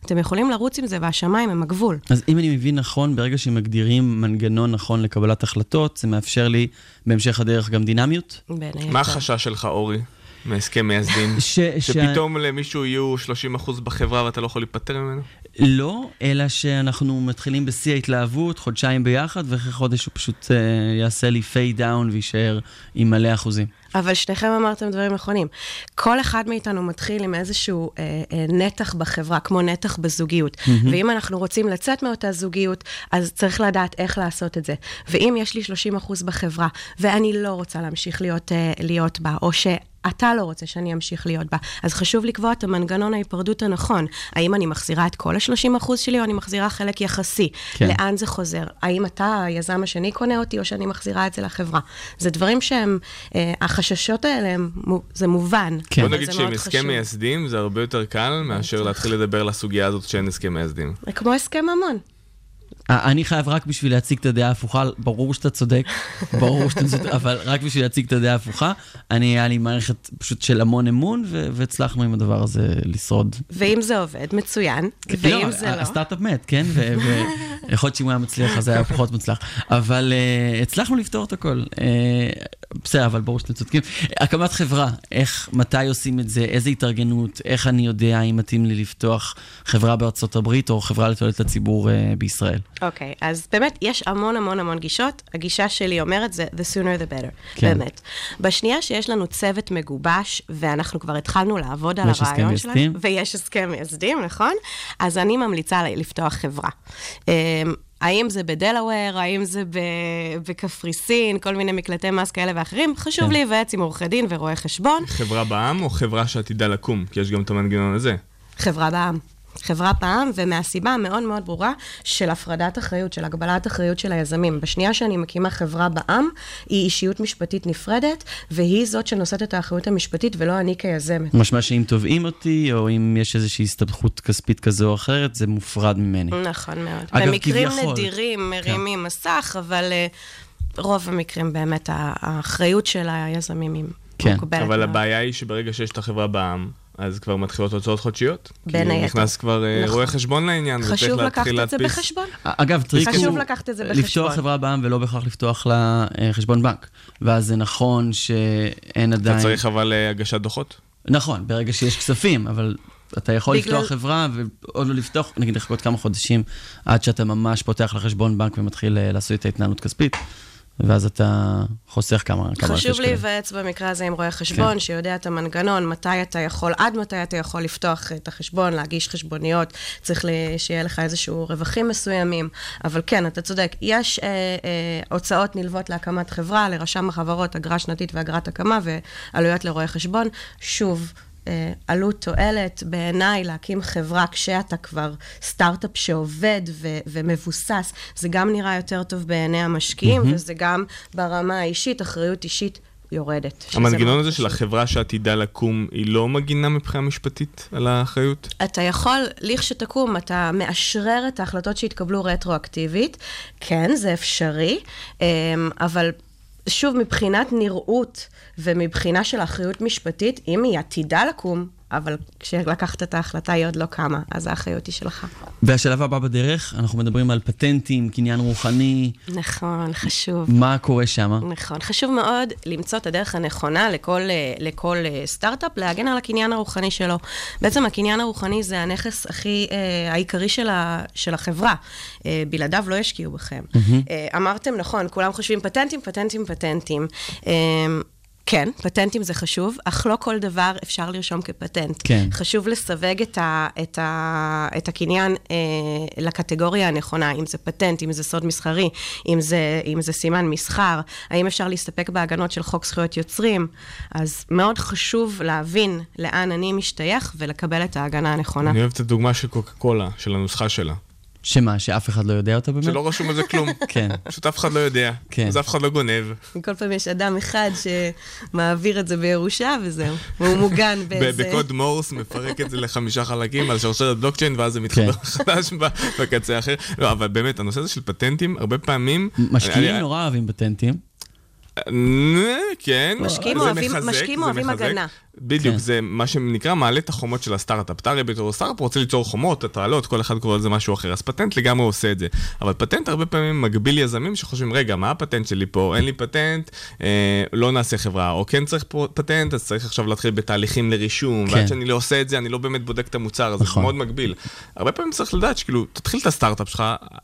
אתם יכולים לרוץ עם זה, והשמיים הם הגבול. אז אם אני מבין נכון, ברגע שמגדירים מנגנון נכון לקבלת החלטות, זה מאפשר לי בהמשך הדרך גם דינמיות? בין היתר. מה החשש שלך, אורי, מהסכם מייסדים? ש- ש- שפתאום למישהו יהיו 30% בחברה ואתה לא יכול להיפטר ממנו? לא, אלא שאנחנו מתחילים בשיא ההתלהבות, חודשיים ביחד, ואחרי חודש הוא פשוט אה, יעשה לי fade down ויישאר עם מלא אחוזים. אבל שניכם אמרתם דברים נכונים. כל אחד מאיתנו מתחיל עם איזשהו אה, אה, נתח בחברה, כמו נתח בזוגיות. Mm-hmm. ואם אנחנו רוצים לצאת מאותה זוגיות, אז צריך לדעת איך לעשות את זה. ואם יש לי 30 אחוז בחברה, ואני לא רוצה להמשיך להיות, אה, להיות בה, או ש... אתה לא רוצה שאני אמשיך להיות בה. אז חשוב לקבוע את המנגנון ההיפרדות הנכון. האם אני מחזירה את כל ה-30% שלי, או אני מחזירה חלק יחסי? כן. לאן זה חוזר? האם אתה, היזם השני, קונה אותי, או שאני מחזירה את זה לחברה? זה דברים שהם, אה, החששות האלה, הם, זה מובן. כן. בוא נגיד זה שעם הסכם. מייסדים זה הרבה יותר קל מאשר להתחיל לדבר על הסוגיה הזאת שאין הסכם מייסדים. כמו הסכם ממון. אה, אני חייב רק בשביל להציג את הדעה ההפוכה, ברור שאתה צודק, ברור שאתה צודק, אבל רק בשביל להציג את הדעה ההפוכה, אני, היה לי מערכת פשוט של המון אמון, ו- והצלחנו עם הדבר הזה לשרוד. ואם זה עובד, מצוין. ואם זה לא... הסטארט-אפ מת, כן? ויכול להיות שאם הוא היה מצליח, אז היה פחות מוצלח. אבל uh, הצלחנו לפתור את הכל. Uh, בסדר, אבל ברור שאתם צודקים. הקמת חברה, איך, מתי עושים את זה, איזה התארגנות, איך אני יודע אם מתאים לי לפתוח חברה בארצות הברית או חברה לתועלת הציבור uh, בישראל. אוקיי, אז באמת, יש המון המון המון גישות. הגישה שלי אומרת זה the sooner the better, כן. באמת. בשנייה שיש לנו צוות מגובש, ואנחנו כבר התחלנו לעבוד על הרעיון. שלנו, ויש הסכם מייסדים, נכון? אז אני ממליצה לפתוח חברה. האם זה בדלאוור, האם זה בקפריסין, כל מיני מקלטי מס כאלה ואחרים, חשוב כן. להיוועץ עם עורכי דין ורואי חשבון. חברה בעם או חברה שעתידה לקום? כי יש גם את המנגנון הזה. חברה בעם. חברה בעם, ומהסיבה המאוד מאוד ברורה של הפרדת אחריות, של הגבלת אחריות של היזמים. בשנייה שאני מקימה חברה בעם, היא אישיות משפטית נפרדת, והיא זאת שנושאת את האחריות המשפטית, ולא אני כיזמת. משמע שאם תובעים אותי, או אם יש איזושהי הסתבכות כספית כזו או אחרת, זה מופרד ממני. נכון מאוד. אגב, במקרים כביכול. נדירים מרימים מסך, אבל אה, רוב המקרים באמת האחריות של היזמים היא כן, מקובלת אבל מאוד. הבעיה היא שברגע שיש את החברה בעם, אז כבר מתחילות הוצאות חודשיות. בין כי היתר. נכנס כבר אה, נכון. רואה חשבון לעניין, וצריך חשוב לקחת להתחיל את זה להדפיס. בחשבון. אגב, טריק חשוב הוא לקחת את זה בחשבון. לפתוח חברה בעם ולא בהכרח לפתוח לה אה, חשבון בנק. ואז זה נכון שאין עדיין... אתה צריך אבל אה, הגשת דוחות. נכון, ברגע שיש כספים, אבל אתה יכול בגלל- לפתוח חברה ועוד לא לפתוח, נגיד לחכות כמה חודשים עד שאתה ממש פותח לחשבון בנק ומתחיל אה, לעשות את ההתנהלות כספית, ואז אתה חוסך כמה אלפי חשוב שקלים. להיוועץ במקרה הזה עם רואה חשבון, כן. שיודע את המנגנון, מתי אתה יכול, עד מתי אתה יכול לפתוח את החשבון, להגיש חשבוניות, צריך שיהיה לך איזשהו רווחים מסוימים. אבל כן, אתה צודק, יש אה, אה, הוצאות נלוות להקמת חברה, לרשם החברות, אגרה שנתית ואגרת הקמה, ועלויות לרואה חשבון. שוב, עלות תועלת, בעיניי להקים חברה כשאתה כבר סטארט-אפ שעובד ו- ומבוסס, זה גם נראה יותר טוב בעיני המשקיעים, מהמם. וזה גם ברמה האישית, אחריות אישית יורדת. המנגנון הזה של. החברה שעתידה לקום, היא לא מגינה מבחינה משפטית על האחריות? אתה יכול, לכשתקום, אתה מאשרר את ההחלטות שהתקבלו רטרואקטיבית. כן, זה אפשרי, אמ, אבל שוב, מבחינת נראות ומבחינה של אחריות משפטית, אם היא עתידה לקום, אבל כשלקחת את ההחלטה היא עוד לא קמה, אז האחריות היא שלך. והשלב הבא בדרך, אנחנו מדברים על פטנטים, קניין רוחני, נכון, חשוב. מה קורה שם? נכון. חשוב מאוד למצוא את הדרך הנכונה לכל, אה, לכל אה, סטארט-אפ להגן על הקניין הרוחני שלו. בעצם הקניין הרוחני זה הנכס הכי אה, העיקרי של, ה, של החברה. אה, בלעדיו לא ישקיעו בכם. מהמם. אה, אמרתם, נכון, כולם חושבים פטנטים, פטנטים, פטנטים. אה, כן, פטנטים זה חשוב, אך לא כל דבר אפשר לרשום כפטנט. כן. חשוב לסווג את, ה, את, ה, את הקניין אה, לקטגוריה הנכונה, אם זה פטנט, אם זה סוד מסחרי, אם זה, אם זה סימן מסחר, האם אפשר להסתפק בהגנות של חוק זכויות יוצרים. אז מאוד חשוב להבין לאן אני משתייך ולקבל את ההגנה הנכונה. אני אוהב את הדוגמה של קוקה קולה, של הנוסחה שלה. שמה, שאף אחד לא יודע אותה באמת? שלא רשום על זה כלום. כן. פשוט אף אחד לא יודע. כן. אז אף אחד לא גונב. כל פעם יש אדם אחד שמעביר את זה בירושה וזהו, והוא מוגן באיזה... בקוד מורס מפרק את זה לחמישה חלקים על שרשרת בלוקצ'יין, ואז זה מתחבר כן. חדש בקצה האחר. לא, אבל באמת, הנושא הזה של פטנטים, הרבה פעמים... משקיעים נורא אוהבים פטנטים. אה, כן, משקיעים אוהבים-. הגנה. בדיוק, כן. זה מה שנקרא מעלה את החומות של הסטארט-אפ. אתה הרי בתור סטארט-אפ רוצה ליצור חומות, התרעלות, כל אחד קורא לזה משהו אחר, אז פטנט לגמרי עושה את זה. אבל פטנט הרבה פעמים מגביל יזמים שחושבים, רגע, מה הפטנט שלי פה? אין לי פטנט, אה, לא נעשה חברה. או כן צריך פטנט, אז צריך עכשיו להתחיל בתהליכים לרישום, כן. ועד שאני לא עושה את זה, אני לא באמת בודק את המוצר, אז זה נכון. מאוד מגביל. הרבה פעמים צריך לדעת שכאילו, תתחיל את הסטארט-אפ שלך,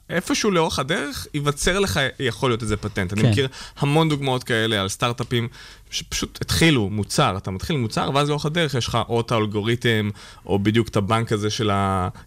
איפשהו לאורך הדרך, ייווצר לך, יכול להיות איזה פטנט. אני כן. מכיר המון דוגמאות כאלה על סטארט-אפים שפשוט התחילו מוצר, אתה מתחיל מוצר, ואז לאורך הדרך יש לך או את האלגוריתם, או בדיוק את הבנק הזה של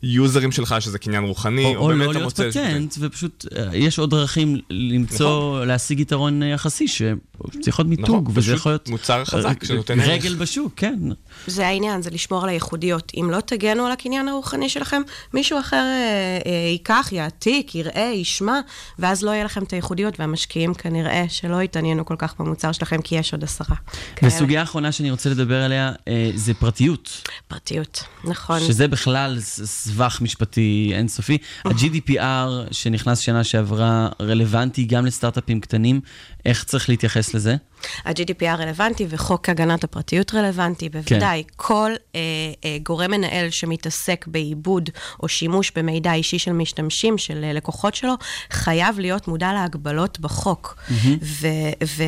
היוזרים שלך, שזה קניין רוחני, או, או באמת לא להיות פטנט, ופשוט אה, יש עוד דרכים למצוא, נכון. להשיג יתרון אה, יחסי, שצריך להיות מיתוג, נכון, וזה יכול להיות... מוצר חזק אה, שנותן ערך. רגל בשוק, כן. זה העניין, זה לשמור על הייחודיות. אם לא תגנו על הקניין הרוחני שלכם, מישהו אחר אה, אה, ייקח, יעתיק, יראה, ישמע, ואז לא יהיה לכם את הייחודיות, והמשקיעים כנראה שלא יתעניינו כל כך במוצר שלכם, כי יש עוד עשרה. וסוגיה אחרונה שאני רוצה לדבר עליה, אה, זה פרטיות. פרטיות, נכון. שזה בכלל סבך משפטי אינסופי. ה-GDPR שנכנס שנה שעברה רלוונטי גם לסטארט-אפים קטנים, איך צריך להתייחס לזה? ה-GDPR רלוונטי וחוק הגנת הפרטיות רלוונטי, בוודאי. כן. כל אה, אה, גורם מנהל שמתעסק בעיבוד או שימוש במידע אישי של משתמשים, של אה, לקוחות שלו, חייב להיות מודע להגבלות בחוק. ו... ו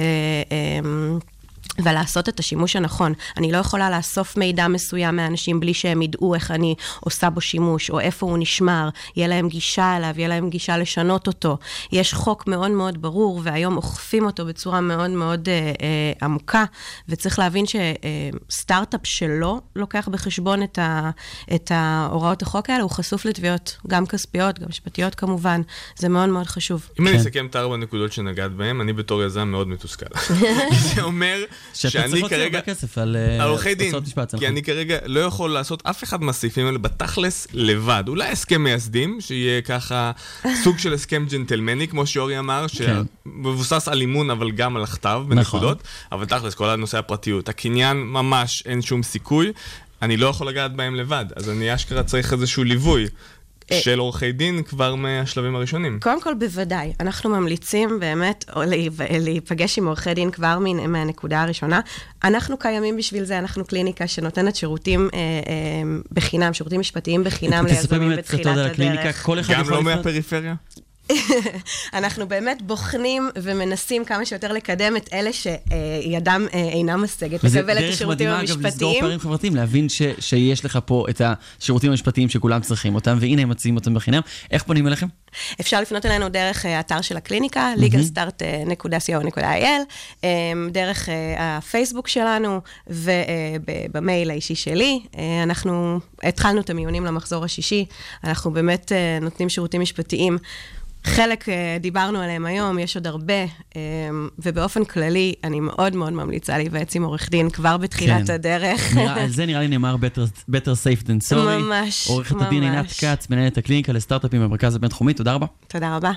אה, ולעשות את השימוש הנכון. אני לא יכולה לאסוף מידע מסוים מאנשים בלי שהם ידעו איך אני עושה בו שימוש, או איפה הוא נשמר, יהיה להם גישה אליו, יהיה להם גישה לשנות אותו. יש חוק מאוד מאוד ברור, והיום אוכפים אותו בצורה מאוד מאוד אה, אה, עמוקה, וצריך להבין שסטארט-אפ שלא לוקח בחשבון את, ה, את ההוראות החוק האלה, הוא חשוף לתביעות, גם כספיות, גם משפטיות כמובן. זה מאוד מאוד חשוב. אם אני כן. אסכם את הארבע נקודות שנגעת בהן, אני בתור יזם מאוד מתוסכל. זה אומר שאתה צריך שאני להוציא כרגע... הרבה כסף על אה, עורכי דין, כי נכון. אני כרגע לא יכול לעשות אף אחד מהסעיפים האלה בתכלס לבד. אולי הסכם מייסדים, שיהיה ככה סוג של הסכם ג'נטלמני, כמו שאורי אמר, כן. שמבוסס על אימון אבל גם על הכתב נכון. בנקודות, אבל תכלס כל הנושא הפרטיות, הקניין ממש אין שום סיכוי, אני לא יכול לגעת בהם לבד, אז אני אשכרה צריך איזשהו ליווי. אה. של עורכי דין כבר מהשלבים הראשונים. קודם כל, בוודאי. אנחנו ממליצים באמת להיפגש עם עורכי דין כבר מן- מהנקודה הראשונה. אנחנו קיימים בשביל זה, אנחנו קליניקה שנותנת שירותים אה, אה, בחינם, שירותים משפטיים בחינם תספר ליזמים באמת קצת בתחילת עוד על הקליניקה, הדרך. כל אחד גם יכול לא לפנות? מהפריפריה? אנחנו באמת בוחנים ומנסים כמה שיותר לקדם את אלה שידם אה, אינה משגת, וזה לקבל את דרך השירותים מדהימה, אגב, לסגור המשפטיים. פערים חברתיים, להבין ש, שיש לך פה את השירותים המשפטיים שכולם צריכים אותם, והנה הם מציעים אותם בחינם. איך פונים אליכם? אפשר לפנות אלינו דרך אה, האתר של הקליניקה, legalstart.co.il, אה, דרך אה, הפייסבוק שלנו ובמייל האישי שלי. אה, אנחנו התחלנו את המיונים למחזור השישי, אנחנו באמת אה, נותנים שירותים משפטיים. חלק אה, דיברנו עליהם היום, יש עוד הרבה, אה, ובאופן כללי, אני מאוד מאוד ממליצה להיוועץ עם עורך דין כבר בתחילת כן. הדרך. נראה, על זה נראה לי נאמר better, better safe than sorry. ממש, עורכת הדין עינת ממש. כץ, מנהלת הקליניקה לסטארט-אפים במרכז הבינתחומי, תודה רבה. תודה רבה.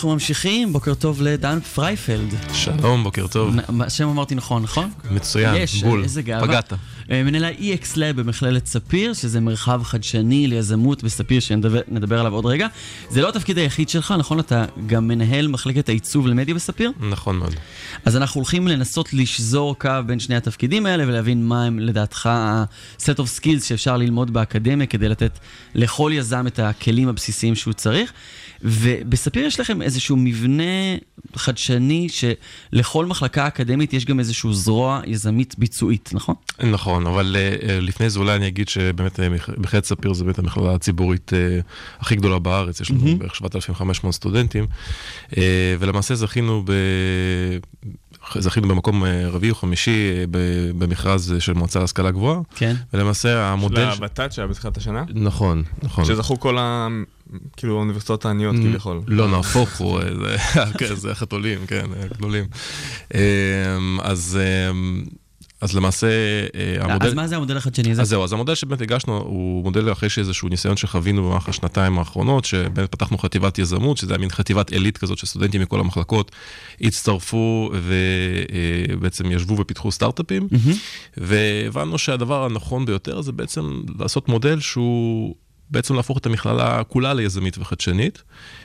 ואנחנו ממשיכים, בוקר טוב לדן פרייפלד. שלום, בוקר טוב. השם אמרתי נכון, נכון? מצוין, יש, בול. איזה גאווה. פגעת. אה, מנהל ה-EX Lab במכללת ספיר, שזה מרחב חדשני ליזמות בספיר, שנדבר נדבר עליו עוד רגע. זה לא התפקיד היחיד שלך, נכון? אתה גם מנהל מחלקת העיצוב למדיה בספיר? נכון מאוד. אז אנחנו הולכים לנסות לשזור קו בין שני התפקידים האלה ולהבין מה הם לדעתך ה- set of skills שאפשר ללמוד באקדמיה כדי לתת לכל יזם את הכלים הבסיסיים שהוא צריך. ובספיר יש לכם איזשהו מבנה חדשני שלכל מחלקה אקדמית יש גם איזשהו זרוע יזמית ביצועית, נכון? נכון, אבל uh, לפני זה אולי אני אגיד שבאמת מכ- מכללת ספיר זה באמת המכללה הציבורית uh, הכי גדולה בארץ, יש לנו מהמם. בערך 7,500 סטודנטים, uh, ולמעשה זכינו ב... זכינו במקום אה, רביעי או חמישי אה, במכרז אה, של מועצה להשכלה גבוהה. כן. ולמעשה של המודל... הוות"ת שהיה בתחילת השנה? נכון, נכון. שזכו כל ה... כאילו האוניברסיטאות העניות כביכול. לא, נהפוך הוא, אה, זה- כן, זה החתולים, כן, הגדולים. אז אז למעשה אה, המודל... אז מה זה המודל החדשני הזה? אז זהו, אז המודל שבאמת הגשנו הוא מודל אחרי שאיזשהו ניסיון שחווינו במהלך השנתיים האחרונות, שבאמת פתחנו חטיבת יזמות, שזה היה מין חטיבת עילית כזאת שסטודנטים מכל המחלקות הצטרפו ובעצם ישבו ופיתחו סטארט-אפים, והבנו שהדבר הנכון ביותר זה בעצם לעשות מודל שהוא... בעצם להפוך את המכללה כולה ליזמית וחדשנית,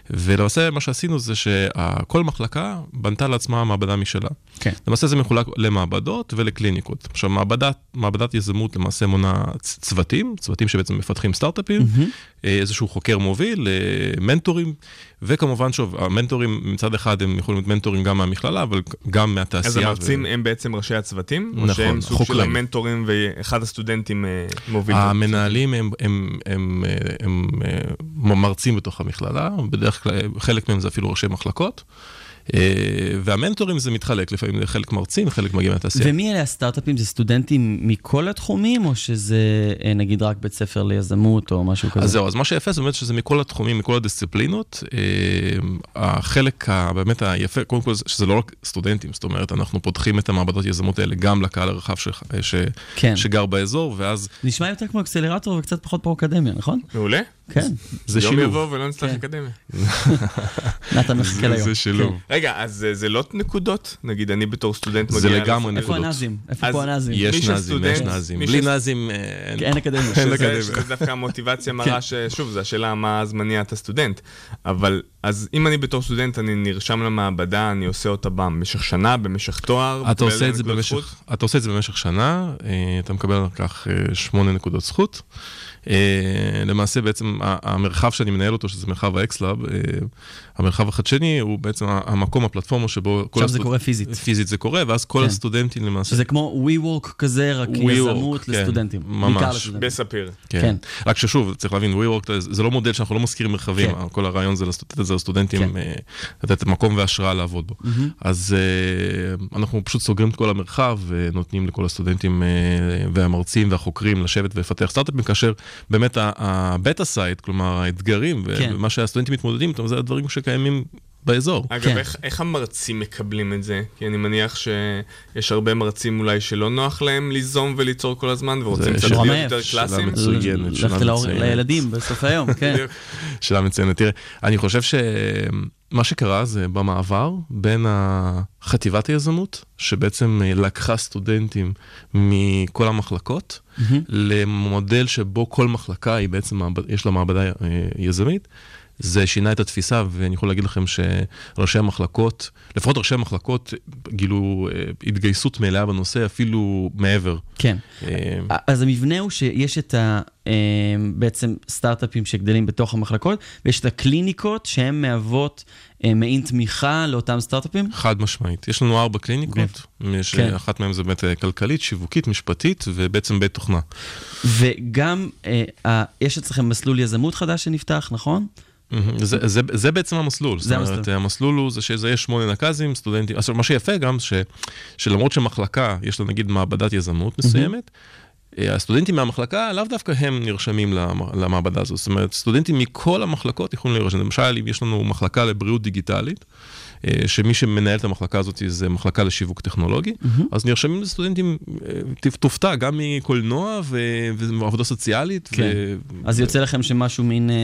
ולמעשה מה שעשינו זה שכל מחלקה בנתה לעצמה מעבדה משלה. כן. למעשה זה מחולק למעבדות ולקליניקות. עכשיו, מעבדת, מעבדת יזמות למעשה מונה צוותים, צוותים שבעצם מפתחים סטארט-אפים, אה, איזשהו חוקר מוביל, אה, מנטורים, וכמובן, שוב, המנטורים מצד אחד הם יכולים להיות מנטורים גם מהמכללה, אבל גם מהתעשייה. אז המרצים ו... הם בעצם ראשי הצוותים? או נכון, שהם סוג של חוקרים. המנטורים ואחד הסטודנטים אה, מוביל? המנהלים הם, הם, הם, הם, הם, הם מרצים בתוך המכללה, בדרך כלל חלק מהם זה אפילו ראשי מחלקות, אה, והמנטורים זה מתחלק, לפעמים זה חלק מרצים, חלק מגיעים מהתעשייה. ומי אלה הסטארט-אפים? זה סטודנטים מכל התחומים, או שזה אה, נגיד רק בית ספר ליזמות או משהו כזה? אז זהו, אז מה שיפה זה באמת שזה מכל התחומים, מכל הדיסציפלינות. אה, החלק ה- באמת היפה, קודם כל, זה שזה לא רק סטודנטים, זאת אומרת, אנחנו פותחים את המעבדות יזמות האלה גם לקהל הרחב ש, ש, כן. שגר באזור, ואז נשמע יותר כמו אקסלרטור וקצת פחות פרו-אקדמיה, נכון? מעולה. כן. זה יום שילוב. יבוא ולא נצטרך כן. אקדמיה. נתן מחכה ליום. זה שילוב. רגע, אז זה- זה לא נקודות? נגיד, אני בתור סטודנט זה מגיע... לגמרי לעשות- איפה נקודות. הנאזים? איפה אז פה הנאזים? יש נאזים, יש נאזים. בלי ש- נאזים אה, אין. אין אקדמיה. אין אקדמיה. שזה דווקא המוטיבציה מראה ששוב, זו השאלה מה אז מניע את הסטודנט. אבל, אז אם אני בתור סטודנט, אני נרשם למעבדה, אני עושה אותה במשך שנה, במשך תואר. אתה עושה באיזה את זה נקודות במשך, זכות? אתה עושה את זה במשך שנה, אה, אתה מקבל על כך אה, שמונה נקודות זכות. אה, למעשה בעצם המרחב שאני מנהל אותו, שזה מרחב ה EX Lab, המרחב החדשני הוא בעצם המקום, הפלטפורמה שבו... כל עכשיו זה הסטוד- קורה פיזית. פיזית זה קורה, ואז כל כן. הסטודנטים למעשה... שזה כמו WeWork כזה, רק WeWork, יזמות כן, לסטודנטים. ממש. בספיר. כן. כן. רק ששוב, צריך להבין, WeWork זה- לא מודל שאנחנו לא מזכירים מרחבים, כן. כל הרעיון זה לתת את זה לסטודנטים, כן. אה, לתת מקום והשראה לעבוד בו. אז אה, אנחנו פשוט סוגרים את כל המרחב ונותנים לכל הסטודנטים אה, והמרצים והחוקרים לשבת ולפתח סטארט-אפים, כאשר באמת ה beta site, כלומר האתגרים כן. ומה שהסטודנטים מתמודדים איתם, זה הדברים שקיימים באזור. אגב, כן. איך, איך המרצים מקבלים את זה? כי אני מניח שיש הרבה מרצים אולי שלא נוח להם ליזום וליצור כל הזמן, ורוצים קצת שאלה- להיות יותר שאלה קלאסיים. מצוינת, שאלה ללכת להור- מצוינת. לילדים בסוף היום, כן. שאלה מצוינת. תראה, אני חושב שמה שקרה זה במעבר בין חטיבת היזמות, שבעצם לקחה סטודנטים מכל המחלקות, למודל שבו כל מחלקה היא בעצם, יש לה מעבדה אה, יזמית. זה שינה את התפיסה, ואני יכול להגיד לכם שראשי המחלקות, לפחות ראשי המחלקות, גילו אה, התגייסות מלאה בנושא, אפילו מעבר. כן. אה, אז המבנה הוא שיש את ה... אה, בעצם סטארט-אפים שגדלים בתוך המחלקות, ויש את הקליניקות שהן מהוות מעין תמיכה לאותם סטארט-אפים. חד משמעית. יש לנו ארבע קליניקות, יש, כן. אחת מהן זה באמת כלכלית, שיווקית, משפטית ובעצם בית תוכנה. וגם יש אצלכם מסלול יזמות חדש שנפתח, נכון? זה, זה, זה בעצם המסלול. זה זאת אומרת, המסלול. המסלול הוא זה שזה יש שמונה נקזים, סטודנטים. עכשיו, מה שיפה גם, ש, שלמרות שמחלקה, יש לה נגיד מעבדת יזמות מסוימת, אה, הסטודנטים מהמחלקה, לאו דווקא הם נרשמים למ- למעבדה הזאת. זאת אומרת, סטודנטים מכל המחלקות יכולים להירשם. למשל, אם יש לנו מחלקה לבריאות דיגיטלית, שמי שמנהל את המחלקה הזאת זה מחלקה לשיווק טכנולוגי, אז נרשמים לסטודנטים, אה, תופתע, גם מקולנוע ו- ועבודה סוציאלית. כן. ו- אז יוצא לכם שמשהו מין אה,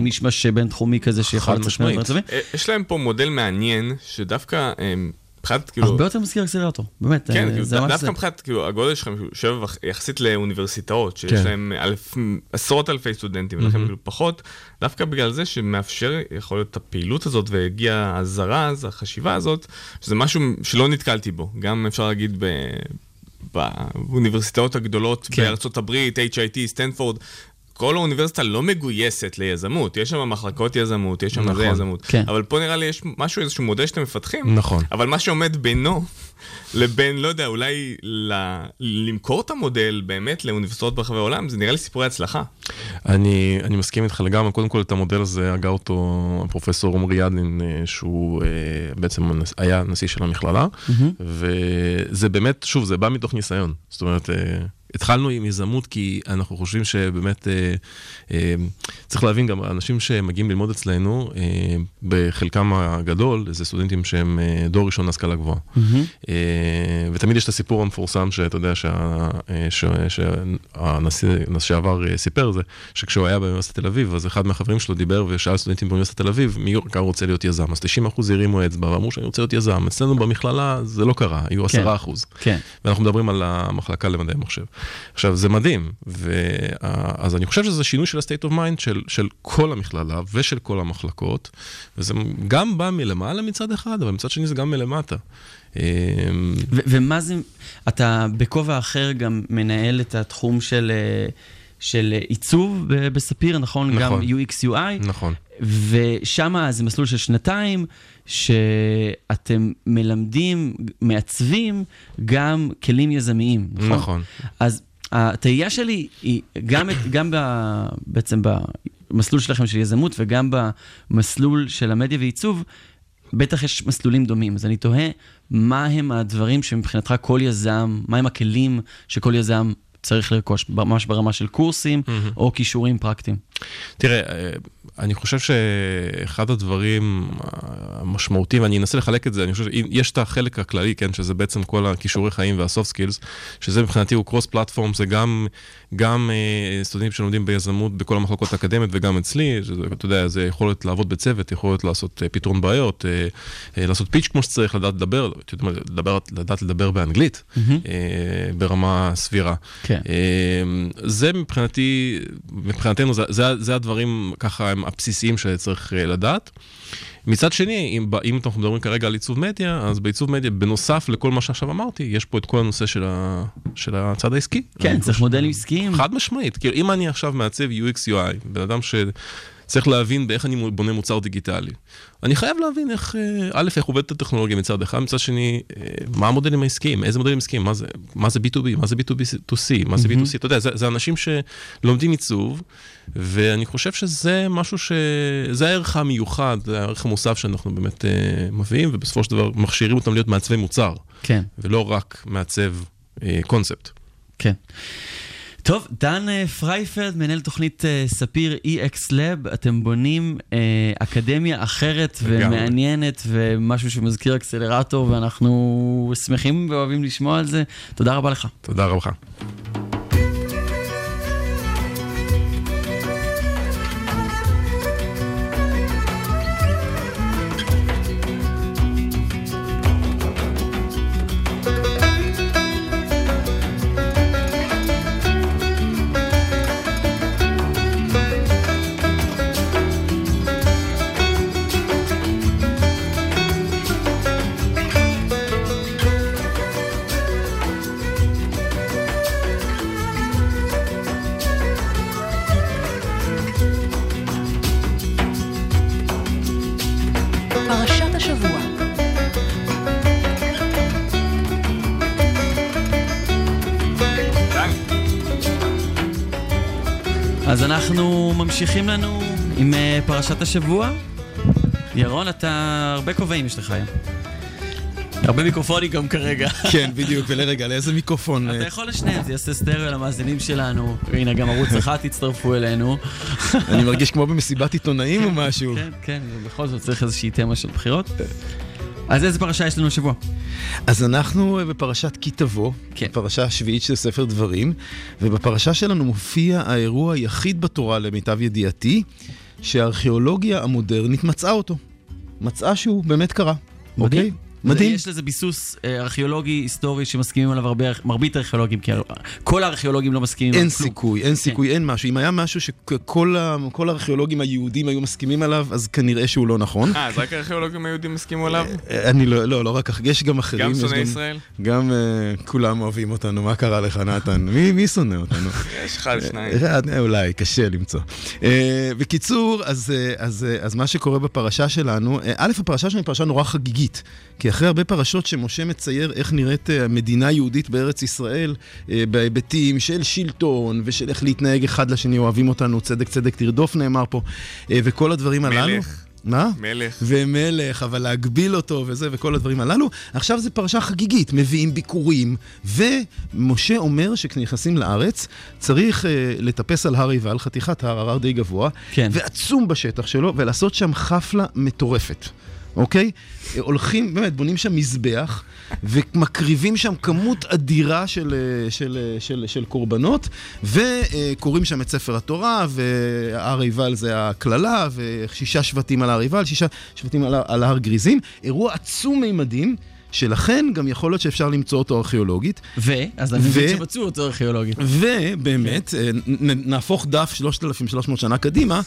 מישמש בינתחומי כזה שיכול לצאת. מהדברים? אה, יש להם פה מודל מעניין, שדווקא אה, מבחינת כאילו... הרבה יותר מזכיר אקסלרטור, באמת. כן, אה, כאילו, דווקא. מבחינת כאילו, הגודל שלכם יושב וח- יחסית לאוניברסיטאות, שיש כן. להם אלף, עשרות אלפי סטודנטים, ולכם מהמם. כאילו פחות, דווקא בגלל זה שמאפשר, יכול להיות, את הפעילות הזאת, והגיע הזרז, החשיבה הזאת, שזה משהו שלא נתקלתי בו. גם אפשר להגיד ב... באוניברסיטאות הגדולות כן. בארצות הברית, HIT, סטנפורד, כל האוניברסיטה לא מגויסת ליזמות, יש שם מחלקות יזמות, יש שם נכון, זה יזמות. כן. אבל פה נראה לי יש משהו, איזשהו מודל שאתם מפתחים, נכון. אבל מה שעומד בינו לבין, לא יודע, אולי ל... למכור את המודל באמת לאוניברסיטאות ברחבי העולם, זה נראה לי סיפורי הצלחה. אני, אני מסכים איתך לגמרי, קודם כל את המודל הזה הגה אותו הפרופסור עמרי ידלין, אה, שהוא אה, בעצם היה נשיא של המכללה, וזה באמת, שוב, זה בא מתוך ניסיון. זאת אומרת, אה, התחלנו עם יזמות כי אנחנו חושבים שבאמת, אה, אה, צריך להבין גם, אנשים שמגיעים ללמוד אצלנו, אה, בחלקם הגדול, זה סטודנטים שהם אה, דור ראשון להשכלה גבוהה. אה, ותמיד יש את הסיפור המפורסם שאתה יודע אה, שהנשיא לשעבר אה, סיפר זה, שכשהוא היה באוניברסיטת תל אביב, אז אחד מהחברים שלו דיבר ושאל סטודנטים באוניברסיטת תל אביב, מי כאן רוצה להיות יזם? אז 90% הרימו אצבע ואמרו שאני רוצה להיות יזם. אצלנו במכללה זה לא קרה, היו 10%. כן. ואנחנו מדברים על המחלקה למדעי מחשב. עכשיו, זה מדהים, ו... אז אני חושב שזה שינוי של ה-state of mind של, של כל המכללה ושל כל המחלקות, וזה גם בא מלמעלה מצד אחד, אבל מצד שני זה גם מלמטה. אמ, ומה זה, אתה בכובע אחר גם מנהל את התחום של, אה, של עיצוב בספיר, נכון? נכון. גם UX UI. נכון. ושם זה מסלול של שנתיים, שאתם מלמדים, מעצבים גם כלים יזמיים, נכון? נכון. אז התהייה שלי היא גם, את- גם ב, בעצם במסלול שלכם של יזמות וגם במסלול של המדיה ועיצוב, בטח יש מסלולים דומים. אז אני תוהה, מה הם הדברים שמבחינתך כל יזם, מה הם הכלים שכל יזם צריך לרכוש, ממש ברמה של קורסים או כישורים פרקטיים? תראה, אה, אני חושב שאחד הדברים המשמעותיים, ואני אנסה לחלק את זה, אני חושב שיש את החלק הכללי, כן, שזה בעצם כל הכישורי חיים וה soft skills, שזה מבחינתי הוא cross platform, זה גם, גם אה, סטודנטים שלומדים ביזמות בכל המחלקות האקדמיות וגם אצלי, שזה, אתה יודע, זה יכולת לעבוד בצוות, יכולת לעשות אה, פתרון בעיות, לעשות פיץ' כמו שצריך, לדעת לדבר, לדבר, לדעת לדבר באנגלית. אה, ברמה סבירה. כן. זה מבחינתי, מבחינתנו, זה, זה, זה הדברים ככה הם הבסיסיים שצריך אה, לדעת. מצד שני, אם, אם אנחנו מדברים כרגע על עיצוב מדיה, אז בעיצוב מדיה, בנוסף לכל מה שעכשיו אמרתי, יש פה את כל הנושא של, ה, של הצד העסקי. כן, צריך מודלים עסקיים. חד משמעית. כאילו, אם אני עכשיו מעצב UX UI, בן אדם שצריך להבין באיך אני בונה מוצר דיגיטלי, אני חייב להבין איך, אה, א', איך עובדת הטכנולוגיה מצד אחד, מצד שני, אה, מה המודלים העסקיים, איזה מודלים עסקיים, מה זה, מה זה B2B, מה זה B2B2C, מה זה מהמם. B2C, אתה יודע, זה, זה אנשים שלומדים עיצוב, ואני חושב שזה משהו ש... זה הערך המיוחד, זה הערך המוסף שאנחנו באמת אה, מביאים, ובסופו של דבר מכשירים אותם להיות מעצבי מוצר, כן. ולא רק מעצב אה, קונספט. כן. טוב, דן אה, פרייפלד, מנהל תוכנית אה, ספיר EX Lab, אתם בונים אה, אקדמיה אחרת. ומעניינת ומשהו שמזכיר אקסלרטור, ואנחנו שמחים ואוהבים לשמוע על זה. תודה רבה לך. תודה רבה. פרשת השבוע. ירון, אתה הרבה כובעים יש לך היום. הרבה מיקרופונים גם כרגע. כן, בדיוק, ולרגע, לאיזה מיקרופון? אתה יכול לשניהם, זה יעשה סטריאו למאזינים שלנו. הנה, גם ערוץ אחד תצטרפו אלינו. אני מרגיש כמו במסיבת עיתונאים או משהו. כן, כן, ובכל זאת צריך איזושהי תמה של בחירות. אז איזה פרשה יש לנו השבוע? אז אנחנו בפרשת כי תבוא, כן. פרשה השביעית של ספר דברים, ובפרשה שלנו מופיע האירוע היחיד בתורה, למיטב ידיעתי, שהארכיאולוגיה המודרנית מצאה אותו. מצאה שהוא באמת קרה. מדהים. אוקיי? מדהים. יש לזה ביסוס אה, ארכיאולוגי היסטורי שמסכימים עליו הרבה, מרבית הארכיאולוגים, כי כל הארכיאולוגים לא מסכימים אין על כלום. סיכוי, אין סיכוי, אין משהו. אם היה משהו שכל הארכיאולוגים היהודים היו מסכימים עליו, אז כנראה שהוא לא נכון. אה, אז רק הארכיאולוגים היהודים הסכימו עליו? אני לא, לא, לא רק, יש גם אחרים. גם יש שונאי ישראל? גם uh, כולם אוהבים אותנו, מה קרה לך, נתן? מי, מי שונא אותנו? יש אחד, שניים. אה, אולי, קשה למצוא. אה, בקיצור, אז, אה, אז, אה, אז מה שקורה בפרשה שלנו, אה, א', הפרשה שלנו היא פרשה נורא חגיגית, כי אחרי הרבה פרשות שמשה מצייר איך נראית אה, מדינה יהודית בארץ ישראל, אה, בהיבטים של שלטון ושל איך להתנהג אחד לשני, אוהבים אותנו, צדק צדק תרדוף נאמר פה, אה, וכל הדברים הללו. מלך. מה? מלך. ומלך, אבל להגביל אותו וזה וכל הדברים הללו. עכשיו זו פרשה חגיגית, מביאים ביקורים, ומשה אומר שכשנכנסים לארץ, צריך uh, לטפס על הר עיבל, חתיכת הר, הר די גבוה, כן. ועצום בשטח שלו, ולעשות שם חפלה מטורפת. אוקיי? הולכים, באמת, בונים שם מזבח, ומקריבים שם כמות אדירה של, אה, של, אה, של, של קורבנות, וקוראים שם את ספר התורה, והר עיבל זה הקללה, ושישה שבטים על הר עיבל, שישה שבטים על, על הר גריזים. אירוע עצום מימדים. שלכן גם יכול להיות שאפשר למצוא אותו ארכיאולוגית. ו? אז אני מבין שמצאו אותו ארכיאולוגית. ובאמת, אה, נ- נהפוך דף 3,300 שנה קדימה,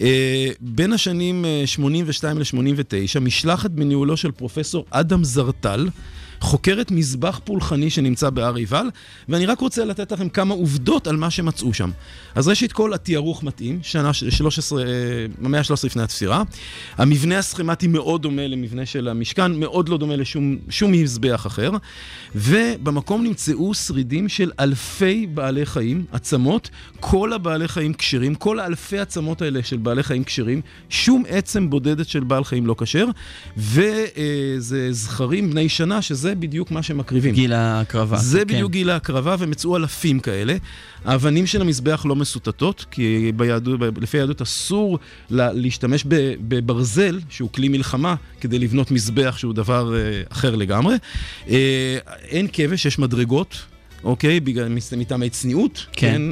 אה, בין השנים אה, 82 ל-89, משלחת בניהולו של פרופסור אדם זרטל, חוקרת מזבח פולחני שנמצא בהר עיבל, ואני רק רוצה לתת לכם כמה עובדות על מה שמצאו שם. אז ראשית כל, התיארוך מתאים, שנה ש- 13, אה, המאה ה-13 לפני הספירה. המבנה הסכמטי מאוד דומה למבנה של המשכן, מאוד לא דומה לשום שום מזבח אחר. ובמקום נמצאו שרידים של אלפי בעלי חיים, עצמות, כל הבעלי חיים כשרים, כל האלפי עצמות האלה של בעלי חיים כשרים, שום עצם בודדת של בעל חיים לא כשר, וזה זכרים בני שנה, שזה בדיוק מה שמקריבים. גיל ההקרבה. זה כן. בדיוק גיל ההקרבה, ומצאו אלפים כאלה. האבנים של המזבח לא מסוטטות, כי ביהדות, לפי היהדות אסור לה, להשתמש בברזל, שהוא כלי מלחמה, כדי לבנות מזבח שהוא דבר אה, אחר לגמרי. אה, אין כבש, יש מדרגות. אוקיי? בגלל, מטעמי צניעות. כן.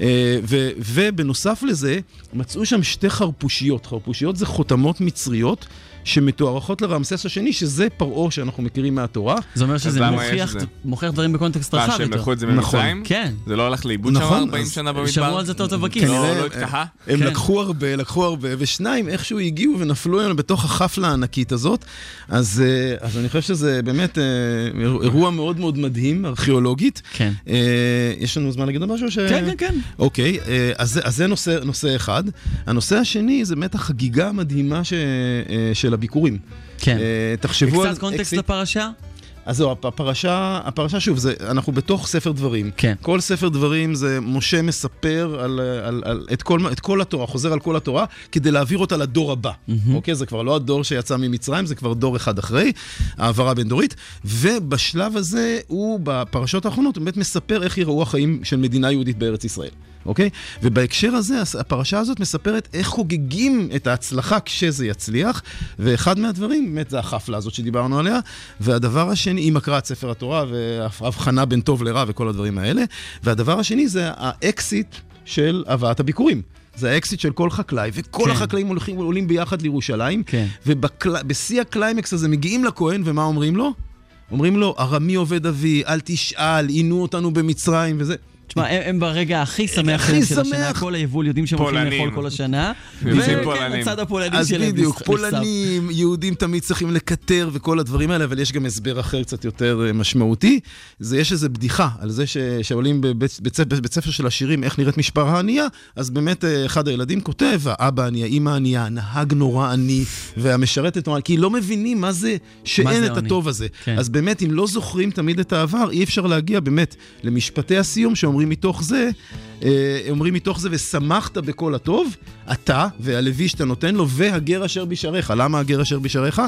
אה, ו, ובנוסף לזה, מצאו שם שתי חרפושיות. חרפושיות זה חותמות מצריות שמתוארכות לרמסס השני, שזה פרעה שאנחנו מכירים מהתורה. זה אומר שזה מוכיח? מוכיח דברים בקונטקסט מה, רחב שהם יותר. לקחו את זה נכון. ממצרים? כן. זה לא הלך לאיבוד שם נכון, 40 אז שנה במדבר? שמעו על זה טוטו בכיס. לא, לא התקהה? הם כן. לקחו הרבה, לקחו הרבה, ושניים איכשהו הגיעו ונפלו לנו בתוך החפלה הענקית הזאת. אז, אה, אני חושב שזה באמת אה, אירוע מאוד מאוד מדהים, ארכיאולוגית. כן. אה, יש לנו זמן להגיד משהו? כן, כן, כן. אוקיי, אה, אז, זה- נושא, אחד. הנושא השני זה באמת החגיגה המדהימה ש, אה, של הביקורים. כן. אה, תחשבו על... קצת קונטקסט לפרשה? אז זהו, הפ- הפרשה, הפרשה שוב, זה, אנחנו בתוך ספר דברים. כן. כל ספר דברים זה משה מספר על, על, על, את, כל, את כל התורה, חוזר על כל התורה, כדי להעביר אותה לדור הבא. Mm-hmm. אוקיי? זה כבר לא הדור שיצא ממצרים, זה כבר דור אחד אחרי, העברה בין דורית. ובשלב הזה, הוא, בפרשות האחרונות, הוא באמת מספר איך יראו החיים של מדינה יהודית בארץ ישראל. אוקיי? ובהקשר הזה, הפרשה הזאת מספרת איך חוגגים את ההצלחה כשזה יצליח, ואחד מהדברים, באמת, זה החפלה הזאת שדיברנו עליה, והדבר השני, עם הקראת ספר התורה והבחנה בין טוב לרע וכל הדברים האלה, והדבר השני זה האקסיט של הבאת הביכורים. זה האקסיט של כל חקלאי, וכל כן. החקלאים הולכים, עולים ביחד לירושלים, כן. ובשיא הקליימקס הזה מגיעים לכהן, ומה אומרים לו? אומרים לו, ארמי עובד אבי, אל תשאל, עינו אותנו במצרים, וזה. תשמע, הם, הם ברגע הכי שמח של שמח. השנה, כל היבול יודעים שהם הולכים. לאכול כל השנה. וכן. הצד הפולני אז שלהם בדיוק, נחשף. פולנים, יהודים תמיד צריכים לקטר וכל הדברים האלה, אבל יש גם הסבר אחר קצת יותר אה, משמעותי. זה, יש איזו בדיחה על זה ש, שעולים בבית בית, ספר- בית ספר של השירים איך נראית משפחה ענייה, אז באמת אה, אחד הילדים כותב, האבא עני, האמא ענייה, הנהג נורא עני, והמשרתת נורא, כי לא מבינים מה זה שאין מה זה את עוני. הטוב הזה. כן. אז באמת, אם לא זוכרים תמיד את העבר, אי אפשר להגיע באמת למשפטי הסיום שאומרים... אומרים מתוך זה, אה, אומרים מתוך זה, ושמחת בכל הטוב, אתה והלוי שאתה נותן לו, והגר אשר בשעריך. למה הגר אשר בשעריך?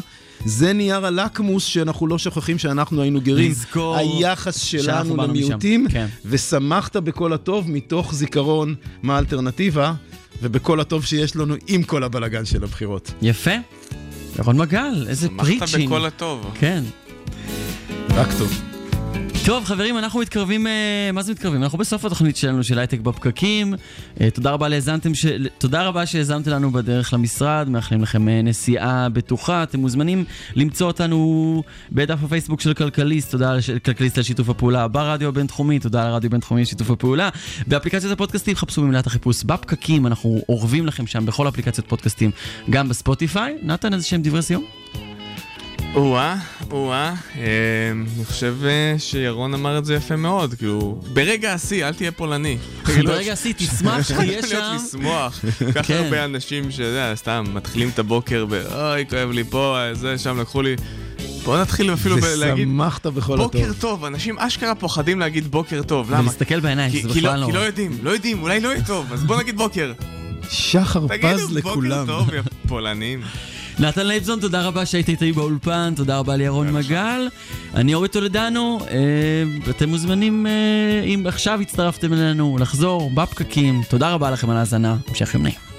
זה נייר הלקמוס שאנחנו לא שוכחים שאנחנו היינו גרים. לזכור היחס שלנו. למיעוטים, כן. ושמחת בכל הטוב מתוך זיכרון מה האלטרנטיבה, ובכל הטוב שיש לנו עם כל הבלגן של הבחירות. יפה. ירון מגל, איזה שמחת preaching. בכל הטוב. כן. רק טוב. טוב, חברים, אנחנו מתקרבים, אה, מה זה מתקרבים? אנחנו בסוף התוכנית שלנו של הייטק בפקקים. אה, תודה רבה להאזנתם, ש... תודה רבה שהאזנתם לנו בדרך למשרד, מאחלים לכם אה, נסיעה בטוחה. אתם מוזמנים למצוא אותנו בדף הפייסבוק של כלכליסט, תודה לש... כלכליסט על שיתוף הפעולה ברדיו הבינתחומי, תודה לרדיו הבינתחומי על שיתוף הפעולה. באפליקציית הפודקאסטים חפשו במילת החיפוש בפקקים, אנחנו אורבים לכם שם בכל אפליקציות פודקאסטים, גם בספוטיפיי. נתן איזה שהם דברי סיום? או-אה, או-אה, אה, אני חושב אה, שירון אמר את זה יפה מאוד, כאילו, ברגע השיא, אל תהיה פולני. כאילו, ברגע השיא, תשמח שתהיה להיות שם. לשמוח. ככה כן. הרבה אנשים שאתה סתם מתחילים את הבוקר ב... אוי, כואב לי פה, זה, שם לקחו לי... בוא נתחיל אפילו להגיד... ושמחת בכל הטוב. בוקר טוב, אנשים אשכרה פוחדים להגיד בוקר טוב, למה? ולהסתכל בעיניים, שזה כי לא- בכלל לא... כי לא יודעים, לא יודעים, אולי לא יהיה טוב, אז בוא נגיד בוקר. שחר תגידו פז לכולם. בוקר טוב, יא פולנים. נתן לייבזון, תודה רבה שהיית איתי באולפן, תודה רבה לירון מגל. אני אורי טולדנו, אה, אתם מוזמנים, אה, אם עכשיו הצטרפתם אלינו, לחזור בפקקים. תודה רבה לכם על ההאזנה, המשך יום נעים.